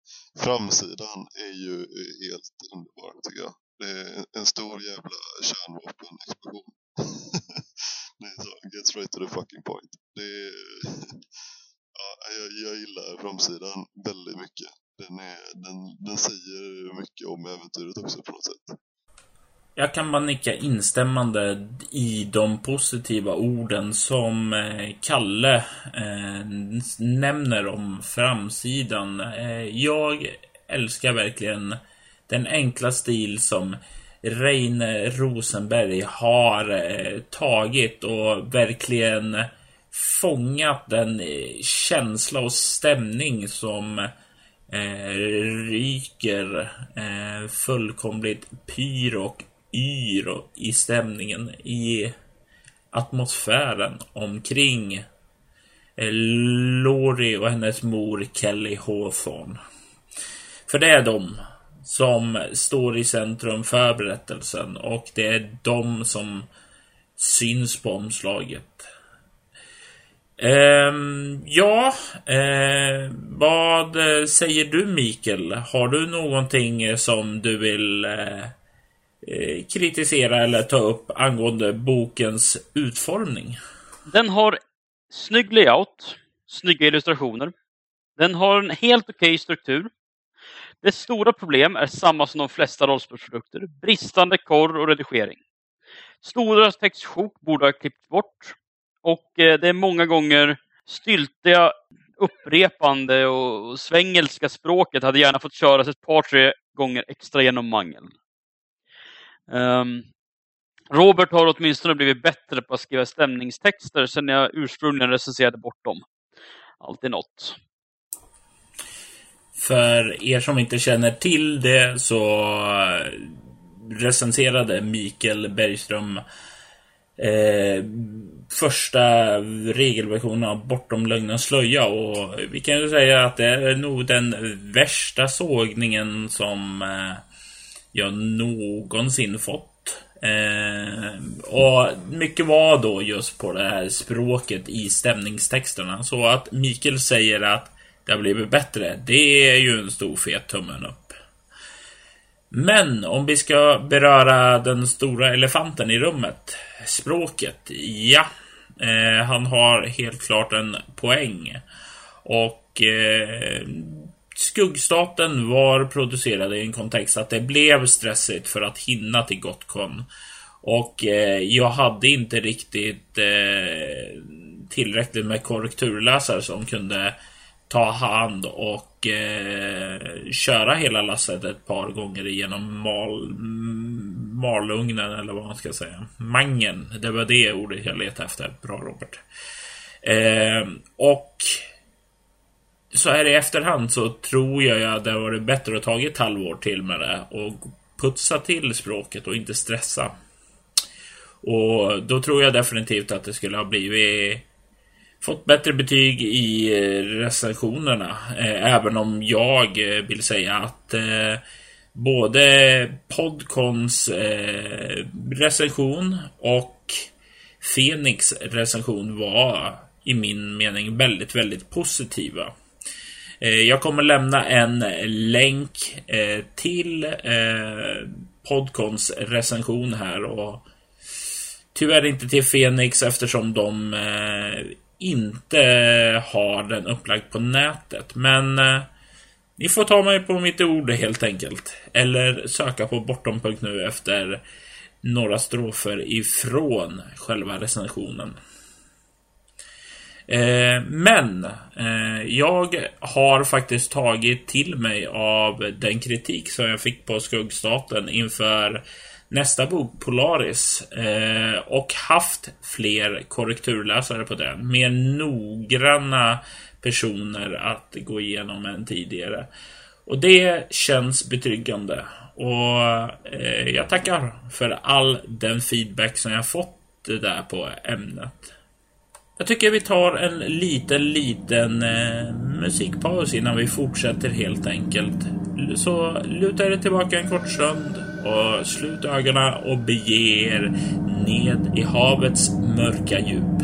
framsidan är ju helt underbar tycker jag. Det är en stor jävla kärnvapenexplosion. det är så, gets right to the fucking point. Det är, ja, jag, jag gillar framsidan väldigt mycket. Den, är, den, den säger mycket om äventyret också på något sätt. Jag kan bara nicka instämmande i de positiva orden som eh, Kalle eh, nämner om framsidan. Eh, jag älskar verkligen den enkla stil som Reine Rosenberg har eh, tagit och verkligen fångat den eh, känsla och stämning som eh, ryker fullkomligt pyr och yr i stämningen, i atmosfären omkring eh, Lori och hennes mor Kelly Hawthorne. För det är de som står i centrum för berättelsen och det är de som syns på omslaget. Um, ja, uh, vad säger du Mikael? Har du någonting som du vill eh, eh, kritisera eller ta upp angående bokens utformning? Den har snygg layout, snygga illustrationer. Den har en helt okej okay struktur. Dess stora problem är samma som de flesta rollspelsprodukter, bristande korr och redigering. Stora textsjok borde ha klippts bort och eh, det är många gånger styltiga upprepande och svängelska språket hade gärna fått köras ett par, tre gånger extra genom mangeln. Um, Robert har åtminstone blivit bättre på att skriva stämningstexter sedan jag ursprungligen recenserade bort dem. Alltid något. För er som inte känner till det så eh, recenserade Mikael Bergström eh, första regelversionen av Bortom lögnens slöja och vi kan ju säga att det är nog den värsta sågningen som eh, jag någonsin fått. Eh, och mycket var då just på det här språket i stämningstexterna. Så att Mikael säger att det har blivit bättre, det är ju en stor fet tummen upp. Men om vi ska beröra den stora elefanten i rummet, språket. Ja, eh, han har helt klart en poäng. Och eh, Skuggstaten var producerad i en kontext att det blev stressigt för att hinna till Gotcon. Och eh, jag hade inte riktigt eh, tillräckligt med korrekturläsare som kunde ta hand och eh, köra hela lasset ett par gånger genom mal, malugnen eller vad man ska säga. Mangen, det var det ordet jag letade efter. Bra Robert. Eh, och så här i efterhand så tror jag att det hade varit bättre att ta ett halvår till med det och putsa till språket och inte stressa. Och då tror jag definitivt att det skulle ha blivit fått bättre betyg i eh, recensionerna. Eh, även om jag eh, vill säga att både Podcons recension och Fenix recension var i min mening väldigt, väldigt positiva. Jag kommer lämna en länk till Podcons recension här och tyvärr inte till Fenix eftersom de inte har den upplagd på nätet. Men eh, ni får ta mig på mitt ord helt enkelt. Eller söka på bortom.nu efter några strofer ifrån själva recensionen. Eh, men eh, jag har faktiskt tagit till mig av den kritik som jag fick på Skuggstaten inför nästa bok, Polaris, eh, och haft fler korrekturläsare på den. Mer noggranna personer att gå igenom än tidigare. Och det känns betryggande. Och eh, jag tackar för all den feedback som jag fått där på ämnet. Jag tycker vi tar en liten, liten eh, musikpaus innan vi fortsätter helt enkelt. Så luta er tillbaka en kort stund och slut ögonen och bege er ned i havets mörka djup.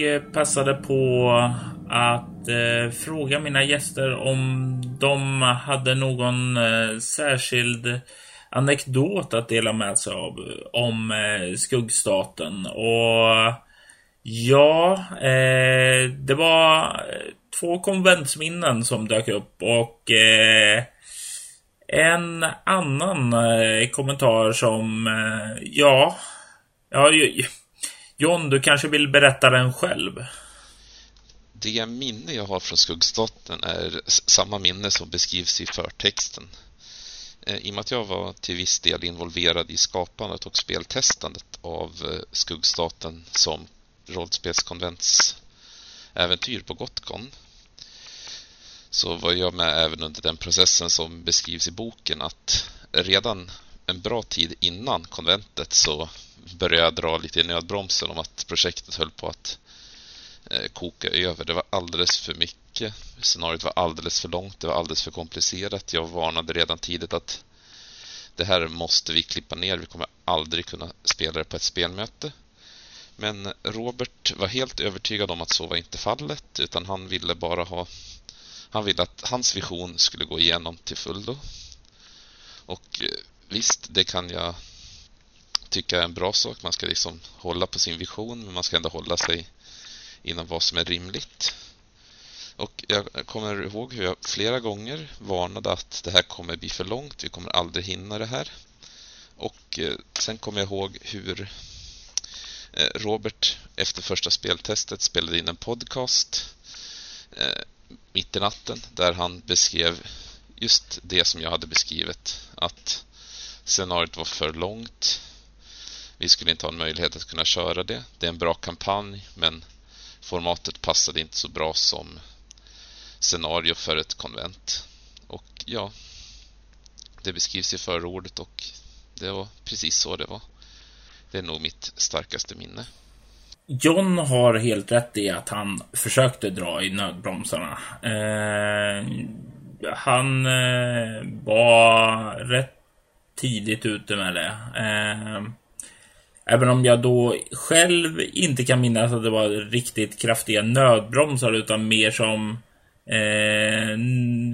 Jag passade på att eh, fråga mina gäster om de hade någon eh, särskild anekdot att dela med sig av om eh, skuggstaten. Och ja, eh, det var eh, två konventsminnen som dök upp och eh, en annan eh, kommentar som, ja, ja, John, du kanske vill berätta den själv? Det minne jag har från Skuggstaten är samma minne som beskrivs i förtexten. Eh, I och med att jag var till viss del involverad i skapandet och speltestandet av eh, Skuggstaten som rollspelskonventsäventyr på Gotcon så var jag med även under den processen som beskrivs i boken att redan en bra tid innan konventet så började jag dra lite i nödbromsen om att projektet höll på att eh, koka över. Det var alldeles för mycket. Scenariot var alldeles för långt. Det var alldeles för komplicerat. Jag varnade redan tidigt att det här måste vi klippa ner. Vi kommer aldrig kunna spela det på ett spelmöte. Men Robert var helt övertygad om att så var inte fallet, utan han ville bara ha... Han ville att hans vision skulle gå igenom till fullo. Och eh, visst, det kan jag tycka är en bra sak. Man ska liksom hålla på sin vision, men man ska ändå hålla sig inom vad som är rimligt. Och jag kommer ihåg hur jag flera gånger varnade att det här kommer bli för långt, vi kommer aldrig hinna det här. Och eh, sen kommer jag ihåg hur eh, Robert efter första speltestet spelade in en podcast eh, mitt i natten där han beskrev just det som jag hade beskrivit. Att scenariot var för långt. Vi skulle inte ha en möjlighet att kunna köra det. Det är en bra kampanj, men formatet passade inte så bra som scenario för ett konvent. Och ja, det beskrivs i förordet och det var precis så det var. Det är nog mitt starkaste minne. John har helt rätt i att han försökte dra i nödbromsarna. Eh, han eh, var rätt tidigt ute med det. Eh, även om jag då själv inte kan minnas att det var riktigt kraftiga nödbromsar utan mer som eh,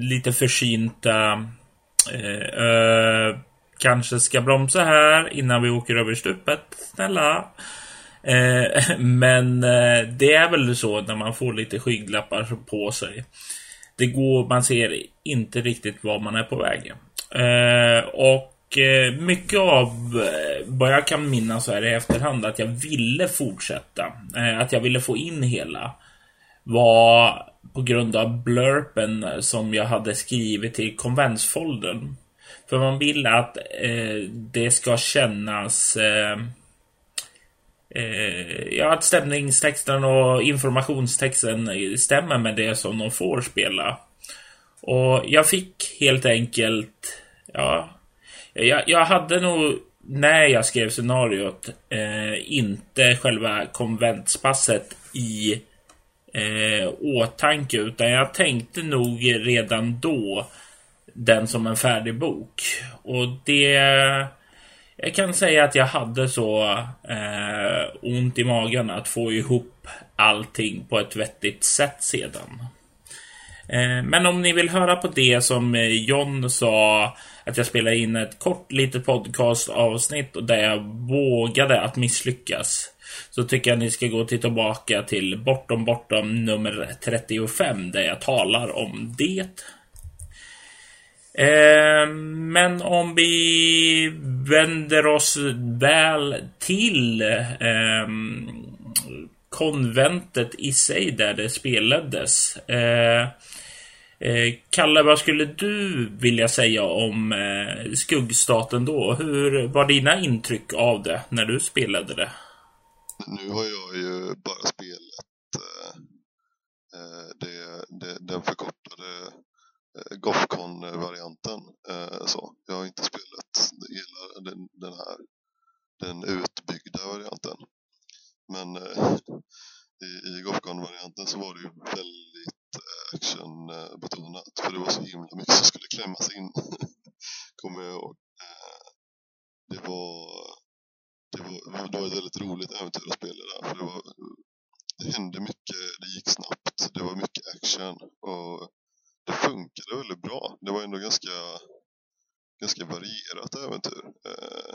lite försynta eh, kanske ska bromsa här innan vi åker över stupet. Snälla. Eh, men eh, det är väl så när man får lite skygglappar på sig. Det går, man ser inte riktigt var man är på väg. Eh, och Eh, mycket av eh, vad jag kan minnas så här i efterhand att jag ville fortsätta. Eh, att jag ville få in hela. Var på grund av blurpen som jag hade skrivit i konventsfoldern. För man vill att det ska kännas ja, att stämningstexten och informationstexten stämmer med det som de får spela. Och jag fick helt enkelt, ja, jag, jag hade nog när jag skrev scenariot eh, inte själva konventspasset i eh, åtanke utan jag tänkte nog redan då den som en färdig bok. Och det jag kan säga att jag hade så eh, ont i magen att få ihop allting på ett vettigt sätt sedan. Eh, men om ni vill höra på det som eh, John sa att jag spelade in ett kort litet podcastavsnitt där jag vågade att misslyckas så tycker jag ni ska gå tillbaka till Bortom Bortom nummer 35 där jag talar om det. Eh, men om vi vänder oss väl till konventet i sig där det spelades. Eh, Kalle, vad skulle du vilja säga om eh, skuggstaten då? Hur var dina intryck av det när du spelade det? Nu har jag ju bara spelat eh, det, det, den förkortade Gothcon-varianten. Så. Jag har inte spelat hela den, den här den utbyggda varianten. Men i, i Gothcon-varianten så var det ju väldigt actionbetonat för det var så himla mycket som skulle klämmas in. Kommer jag ihåg. Eh, det var, det var, det var ett väldigt roligt äventyr att spela där för det var det hände mycket, det gick snabbt, det var mycket action och det funkade väldigt bra. Det var ändå ganska, ganska varierat äventyr. Eh,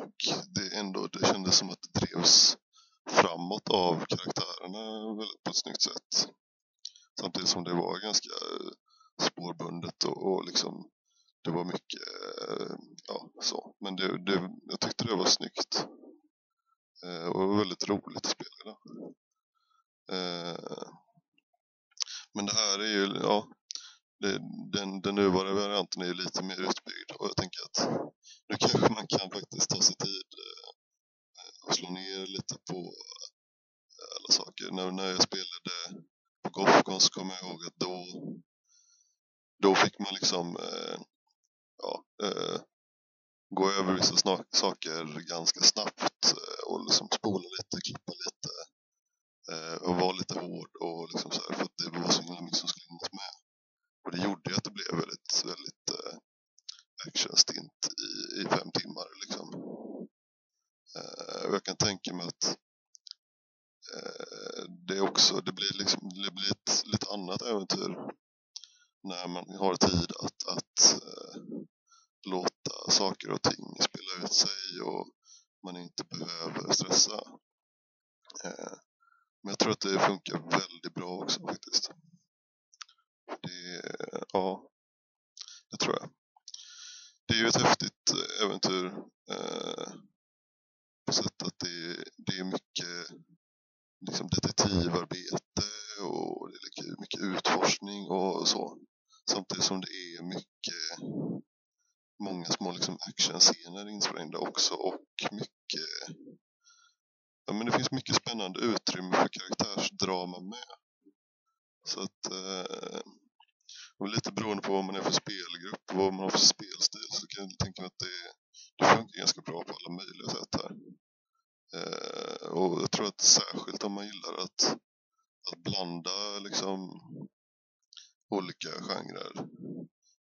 och det, ändå, det kändes som att det drevs framåt av karaktärerna väldigt på ett snyggt sätt. Samtidigt som det var ganska eh, spårbundet och, och liksom det var mycket, eh, ja så. Men det, det, jag tyckte det var snyggt. Eh, och väldigt roligt att spela. Eh, men det här är ju, ja, det, den, den nuvarande varianten är ju lite mer utbyggd och jag tänker att nu kanske man kan faktiskt ta sig tid eh, och slå ner lite på alla saker. När, när jag spelade på Gothcon kommer jag ihåg att då, då fick man liksom eh, ja, eh, gå över vissa saker ganska snabbt eh, och liksom spola lite, klippa lite eh, och vara lite hård och liksom så här, för att det var så himla mycket som skulle hinnas med. Och det gjorde ju att det blev väldigt, väldigt eh, actionstint i, i fem timmar liksom. Eh, och jag kan tänka mig att Eh, det också, det blir liksom, det blir ett lite annat äventyr när man har tid att, att eh, låta saker och ting spela ut sig och man inte behöver stressa. Eh, men jag tror att det funkar väldigt bra också faktiskt. Det, ja, det tror jag. Det är ju ett häftigt äventyr på sätt att det, det är mycket liksom detektivarbete och det är mycket utforskning och så. Samtidigt som det är mycket många små liksom actionscener insprängda också och mycket ja, men det finns mycket spännande utrymme för karaktärsdrama med. Så att eh, och lite beroende på vad man är för spelgrupp och vad man har för spelstil så kan jag tänka mig att det, det funkar ganska bra på alla möjliga sätt här. Eh, och jag tror att särskilt om man gillar att, att blanda liksom olika genrer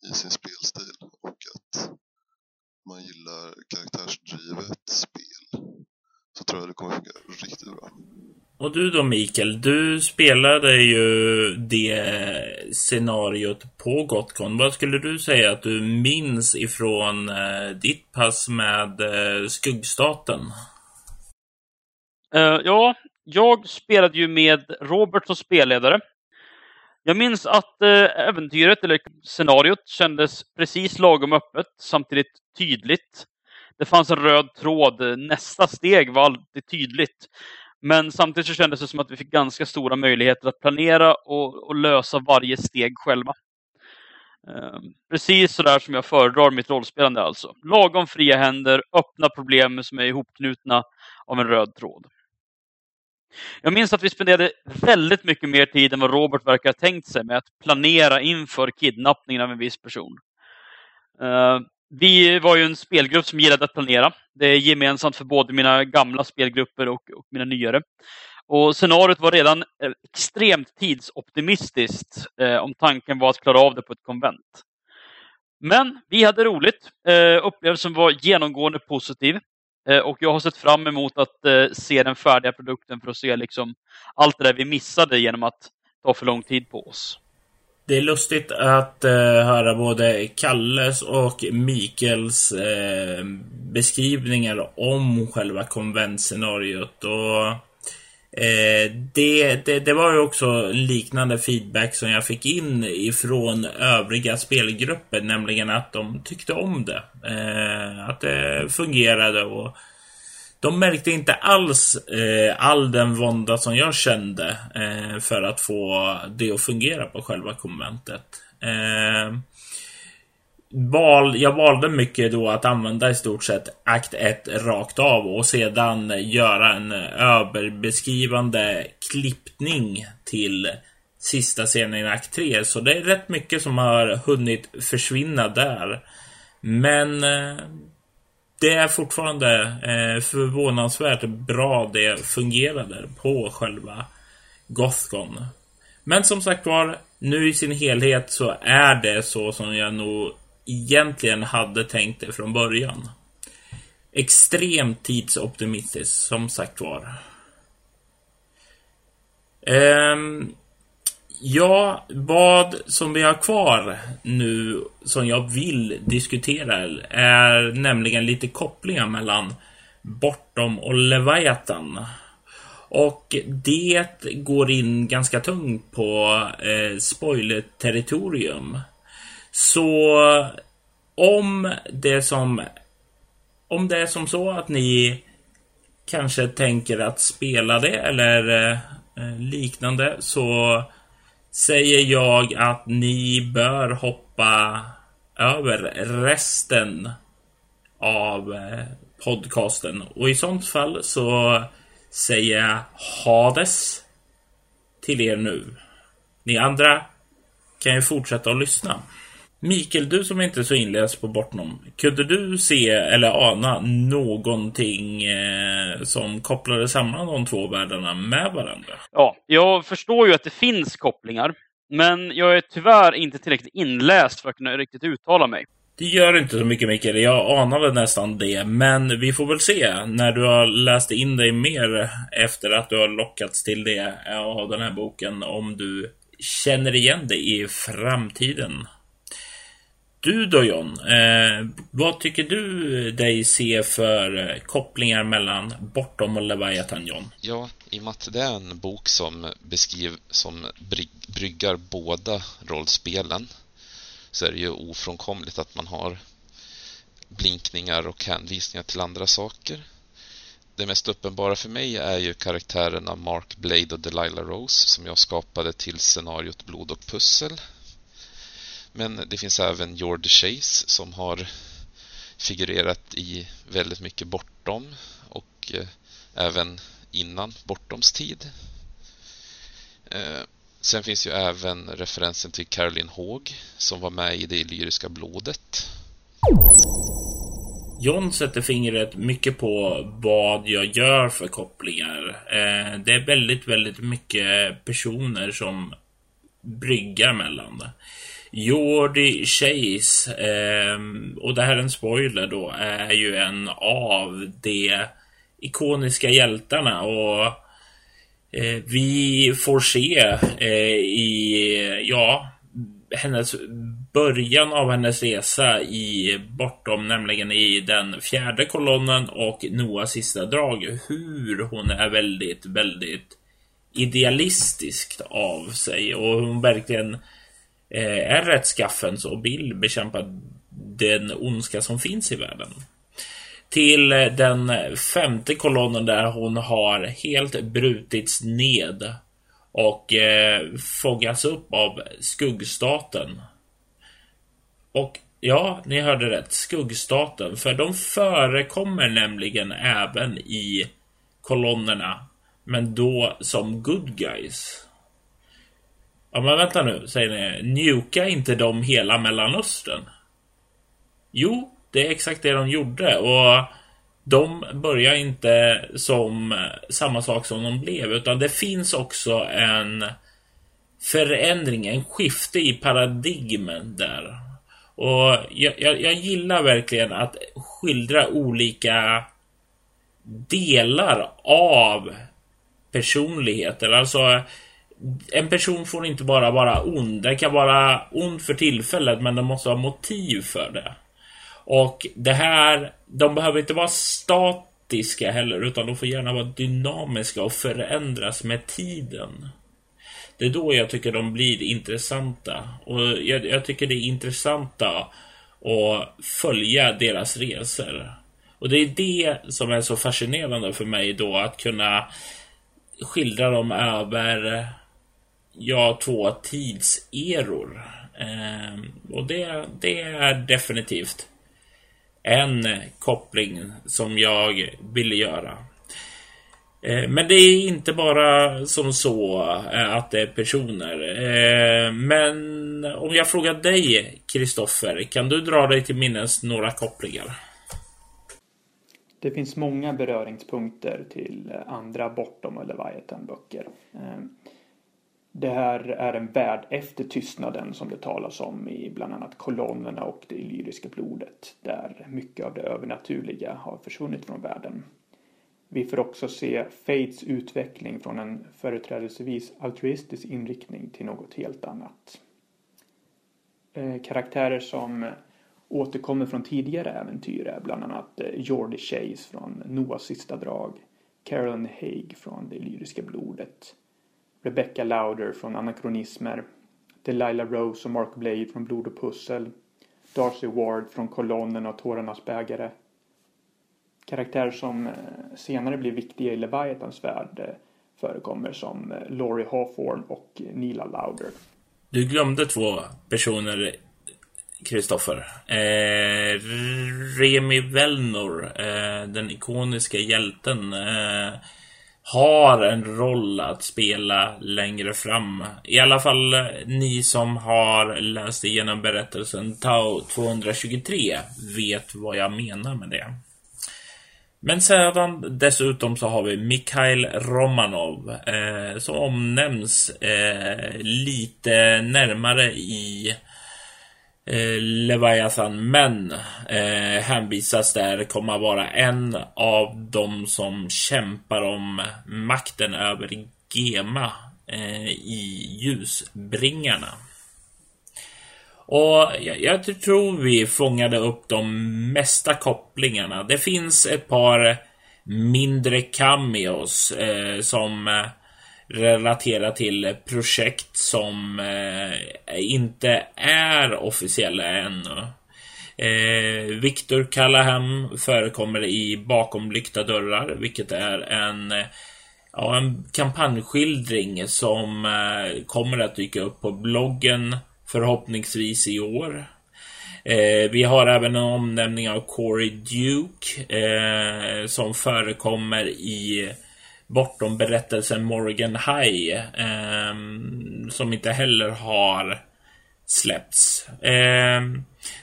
i sin spelstil och att man gillar karaktärsdrivet spel så tror jag det kommer funka riktigt bra. Och du då Mikael, du spelade ju det scenariot på Gotcon. Vad skulle du säga att du minns ifrån eh, ditt pass med eh, Skuggstaten? Eh, ja, jag spelade ju med Robert som spelledare. Jag minns att eh, äventyret, eller scenariot, kändes precis lagom öppet, samtidigt tydligt. Det fanns en röd tråd. Nästa steg var alltid tydligt. Men samtidigt så kändes det som att vi fick ganska stora möjligheter att planera och, och lösa varje steg själva. Ehm, precis så där som jag föredrar mitt rollspelande alltså. Lagom fria händer, öppna problem som är ihopknutna av en röd tråd. Jag minns att vi spenderade väldigt mycket mer tid än vad Robert verkar ha tänkt sig med att planera inför kidnappningen av en viss person. Uh, vi var ju en spelgrupp som gillade att planera. Det är gemensamt för både mina gamla spelgrupper och, och mina nyare. Och scenariot var redan eh, extremt tidsoptimistiskt eh, om tanken var att klara av det på ett konvent. Men vi hade roligt. Eh, upplevelsen var genomgående positiv. Eh, och jag har sett fram emot att eh, se den färdiga produkten för att se liksom, allt det där vi missade genom att ta för lång tid på oss. Det är lustigt att eh, höra både Kalles och Mikels eh, beskrivningar om själva konventscenariot. Och, eh, det, det, det, var ju också liknande feedback som jag fick in ifrån övriga spelgrupper, nämligen att de tyckte om det. Eh, att det fungerade och de märkte inte alls eh, all den vånda som jag kände eh, för att få det att fungera på själva konventet. Val, jag valde mycket då att använda i stort sett akt 1 rakt av och sedan göra en överbeskrivande klippning till sista scenen i akt 3. Så det är rätt mycket som har hunnit försvinna där. Men eh, det är fortfarande eh, förvånansvärt bra det fungerade på själva Gothcon. Men som sagt var, nu i sin helhet så är det så som jag nog egentligen hade tänkt det från början. Extremt tidsoptimistiskt, som sagt var. Ehm, Ja, vad som vi har kvar nu som jag vill diskutera är nämligen lite kopplingar mellan Bortom och Leviathan. Och det går in ganska tungt på eh, spoiler-territorium. Så om det som om det är som så att ni kanske tänker att spela det eller eh, eh, liknande så säger jag att ni bör hoppa över resten av eh, podcasten. Och i sånt fall så säger jag Hades till er nu. Ni andra kan ju fortsätta att lyssna. Mikael, du som inte är så inläst på Bortnom. Kunde du se eller ana någonting eh, som kopplade samman de två världarna med varandra? Ja, jag förstår ju att det finns kopplingar. Men jag är tyvärr inte tillräckligt inläst för att kunna riktigt uttala mig. Det gör inte så mycket Mikael. Jag anade nästan det. Men vi får väl se när du har läst in dig mer efter att du har lockats till det av den här boken. Om du känner igen det i framtiden. Du då John, eh, vad tycker du dig se för eh, kopplingar mellan Bortom och Leviathan John? Ja, i och med att det är en bok som beskriv, som bryggar båda rollspelen så är det ju ofrånkomligt att man har blinkningar och hänvisningar till andra saker. Det mest uppenbara för mig är ju karaktärerna Mark Blade och Delilah Rose som jag skapade till scenariot Blod och pussel men det finns även George Chase som har figurerat i väldigt mycket Bortom och eh, även innan Bortoms tid. Eh, sen finns ju även referensen till Caroline Haag som var med i Det lyriska blodet. John sätter fingret mycket på vad jag gör för kopplingar. Eh, det är väldigt, väldigt mycket personer som bryggar mellan det. Jordi Chase, eh, och det här är en spoiler då, är ju en av de ikoniska hjältarna och eh, vi får se eh, i, ja, hennes början av hennes resa i bortom, nämligen i den fjärde kolonnen och Noahs sista drag, hur hon är väldigt, väldigt idealistiskt av sig och hon verkligen eh, Eh, är rättskaffens och vill bekämpa den ondska som finns i världen. Till den femte kolonnen där hon har helt brutits ned och eh, fångas upp av skuggstaten. Och ja, ni hörde rätt, skuggstaten, för de förekommer nämligen även i kolonnerna, men då som good guys. Ja, men vänta nu, säger ni. Njuka inte de hela Mellanöstern? Jo, det är exakt det de gjorde och de börjar inte som eh, samma sak som de blev, utan det finns också en förändring, en skifte i paradigmen där. Och jag, jag, jag gillar verkligen att skildra olika delar av personligheter. Alltså, en person får inte bara vara ond. Den kan vara ond för tillfället, men den måste ha motiv för det. Och det här, de behöver inte vara statiska heller, utan de får gärna vara dynamiska och förändras med tiden. Det är då jag tycker de blir intressanta. Och jag, jag tycker det är intressanta att följa deras resor. Och det är det som är så fascinerande för mig då, att kunna skildra dem över ja, två tidseror. Eh, och det, det är definitivt en koppling som jag ville göra. Eh, men det är inte bara som så eh, att det är personer. Eh, men om jag frågar dig, Kristoffer, kan du dra dig till minnes några kopplingar? Det finns många beröringspunkter till eh, andra bortom och Leviathan-böcker. Det här är en värld efter tystnaden som det talas om i bland annat kolonnerna och det lyriska blodet där mycket av det övernaturliga har försvunnit från världen. Vi får också se Fates utveckling från en företrädelsevis altruistisk inriktning till något helt annat. Eh, karaktärer som återkommer från tidigare äventyr är bland annat eh, Jordi Chase från Noahs sista drag, Carolyn Haig från Det lyriska blodet, Rebecca Lauder från Anakronismer, Delilah Rose och Mark Blade från Blod och pussel, Darcy Ward från Kolonnen och Tårarnas bägare. Karaktärer som eh, senare blir viktiga i Leviathans värld eh, förekommer som eh, Laurie Hawthorne och Nila Lauder. Du glömde två personer, Kristoffer. Eh, Remi Velnor, eh, den ikoniska hjälten, eh, har en roll att spela längre fram. I alla fall eh, ni som har läst igenom berättelsen Tau 223 vet vad jag menar med det. Men sedan dessutom så har vi Mikhail Romanov eh, som omnämns eh, lite närmare i eh, Leviathan men eh, hänvisas där komma vara en av de som kämpar om makten över Gema eh, i ljusbringarna. Och jag, jag, tror vi fångade upp de mesta kopplingarna. Det finns ett par mindre cameos eh, som eh, relatera till projekt som eh, inte är officiella ännu. Eh, Victor Callahan förekommer i Bakom lyckta dörrar, vilket är en ja, en kampanjskildring som eh, kommer att dyka upp på bloggen förhoppningsvis i år. Eh, vi har även en omnämning av Corey Duke eh, som förekommer i bortom berättelsen Morgan High eh, som inte heller har släppts. Eh,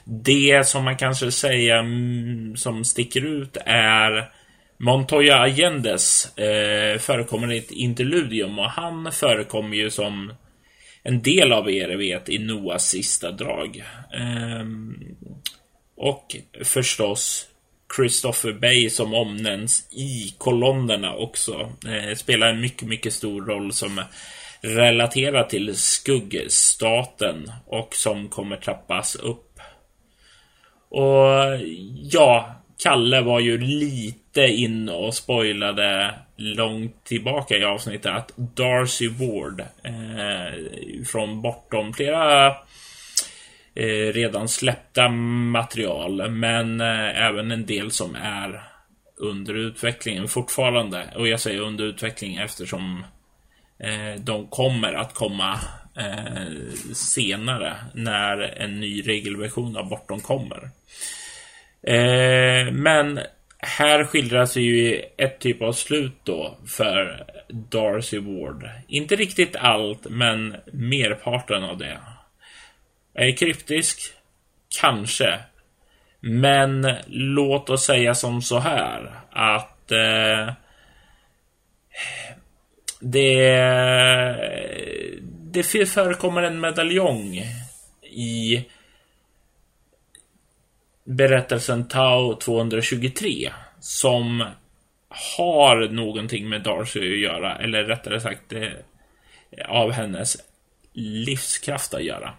det som man kanske säger mm, som sticker ut är Montoya Allendes eh, förekommer i ett interludium och han förekommer ju som en del av er vet i Noahs sista drag. Eh, och förstås Christopher Bay som omnämns i kolonnerna också. Eh, spelar en mycket, mycket stor roll som relaterar till skuggstaten och som kommer trappas upp. Och ja, Kalle var ju lite in och spoilade långt tillbaka i avsnittet att Darcy Ward eh, från bortom flera Eh, redan släppta material, men eh, även en del som är under utvecklingen fortfarande. Och jag säger under utveckling eftersom eh, de kommer att komma senare när en ny regelversion av Bortom kommer. Men här skildras ju ett typ av slut då för Darcy Ward. Inte riktigt allt, men merparten av det. Är kryptisk? Kanske. Men låt oss säga som så här att eh, det, det förekommer en medaljong i berättelsen Tau 223 som har någonting med Darcy att göra, eller rättare sagt eh, av hennes livskraft att göra.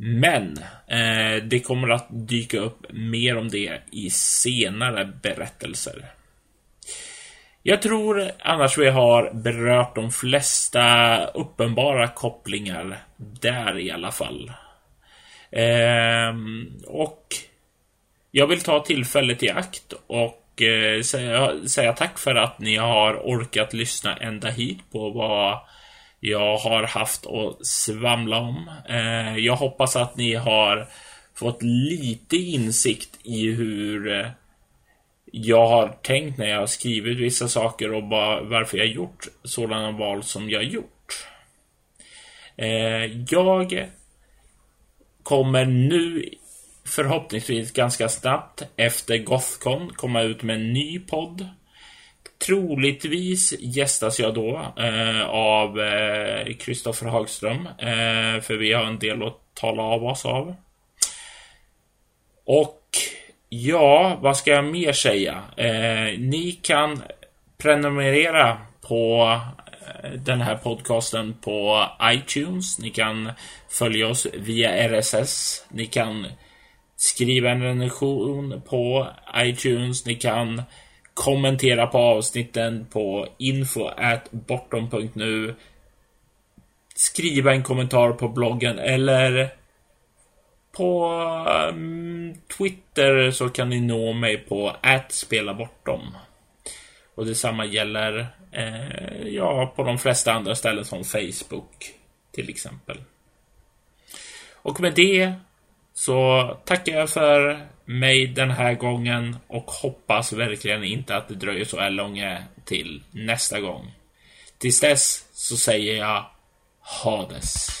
Men eh, det kommer att dyka upp mer om det i senare berättelser. Jag tror annars vi har berört de flesta uppenbara kopplingar där i alla fall. Eh, och jag vill ta tillfället i akt och eh, säga, säga tack för att ni har orkat lyssna ända hit på vad jag har haft att svamla om. Eh, jag hoppas att ni har fått lite insikt i hur eh, jag har tänkt när jag har skrivit vissa saker och varför jag gjort sådana val som jag gjort. Eh, jag kommer nu förhoppningsvis ganska snabbt efter Gothcon komma ut med en ny podd. Troligtvis gästas jag då eh, av Kristoffer eh, Hagström, eh, för vi har en del att tala av oss av. Och ja, vad ska jag mer säga? Eh, ni kan prenumerera på eh, den här podcasten på iTunes. Ni kan följa oss via RSS. Ni kan skriva en recension på iTunes. Ni kan kommentera på avsnitten på info at bortom.nu. Skriva en kommentar på bloggen eller på um, Twitter så kan ni nå mig på at spela bortom. Och detsamma gäller eh, ja, på de flesta andra ställen som Facebook till exempel. Och med det så tackar jag för mig den här gången och hoppas verkligen inte att det dröjer så här länge till nästa gång. Tills dess så säger jag Hades.